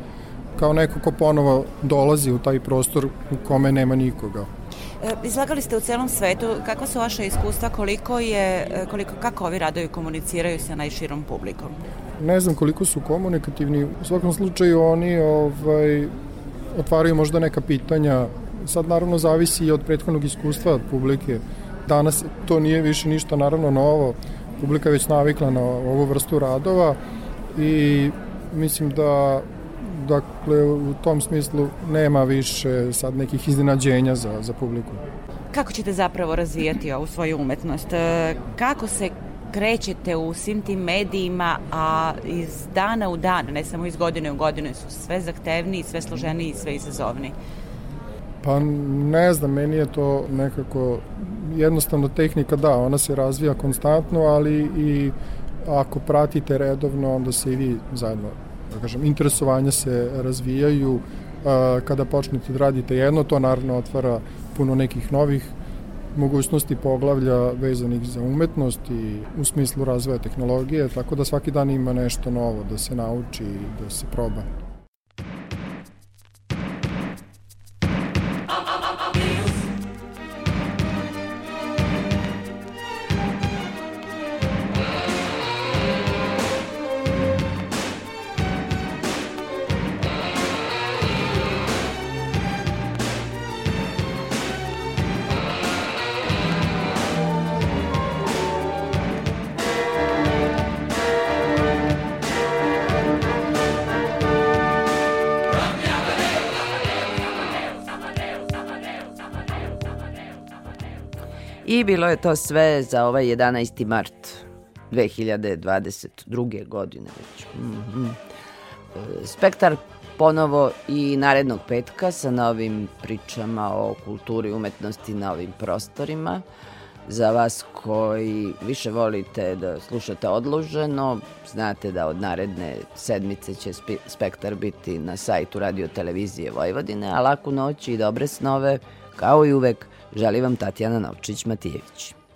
S23: kao neko ko ponovo dolazi u taj prostor u kome nema nikoga.
S6: E, izlagali ste u celom svetu, kakva su vaše iskustva, koliko je, e, koliko, kako ovi radovi komuniciraju sa najširom publikom?
S23: Ne znam koliko su komunikativni, u svakom slučaju oni ovaj, otvaraju možda neka pitanja, sad naravno zavisi i od prethodnog iskustva publike. Danas to nije više ništa naravno novo, publika je već navikla na ovu vrstu radova i mislim da dakle u tom smislu nema više sad nekih iznenađenja za, za publiku.
S6: Kako ćete zapravo razvijati ovu svoju umetnost? E, kako se krećete u svim tim medijima, a iz dana u dan, ne samo iz godine u godinu, su sve zahtevniji, sve složeniji i sve izazovniji?
S23: Pa ne znam, meni je to nekako jednostavno tehnika, da, ona se razvija konstantno, ali i ako pratite redovno, onda se i vi zajedno da kažem, interesovanja se razvijaju, kada počnete da radite jedno, to naravno otvara puno nekih novih mogućnosti poglavlja vezanih za umetnost i u smislu razvoja tehnologije, tako da svaki dan ima nešto novo da se nauči i da se proba.
S2: I bilo je to sve za ovaj 11. mart 2022. godine već. Mm -hmm. Spektar ponovo i narednog petka sa novim pričama o kulturi i umetnosti na ovim prostorima. Za vas koji više volite da slušate odloženo, znate da od naredne sedmice će Spektar biti na sajtu Radio Televizije Vojvodine, a laku noć i dobre snove, kao i uvek, želi vam Tatjana Novčić-Matijević.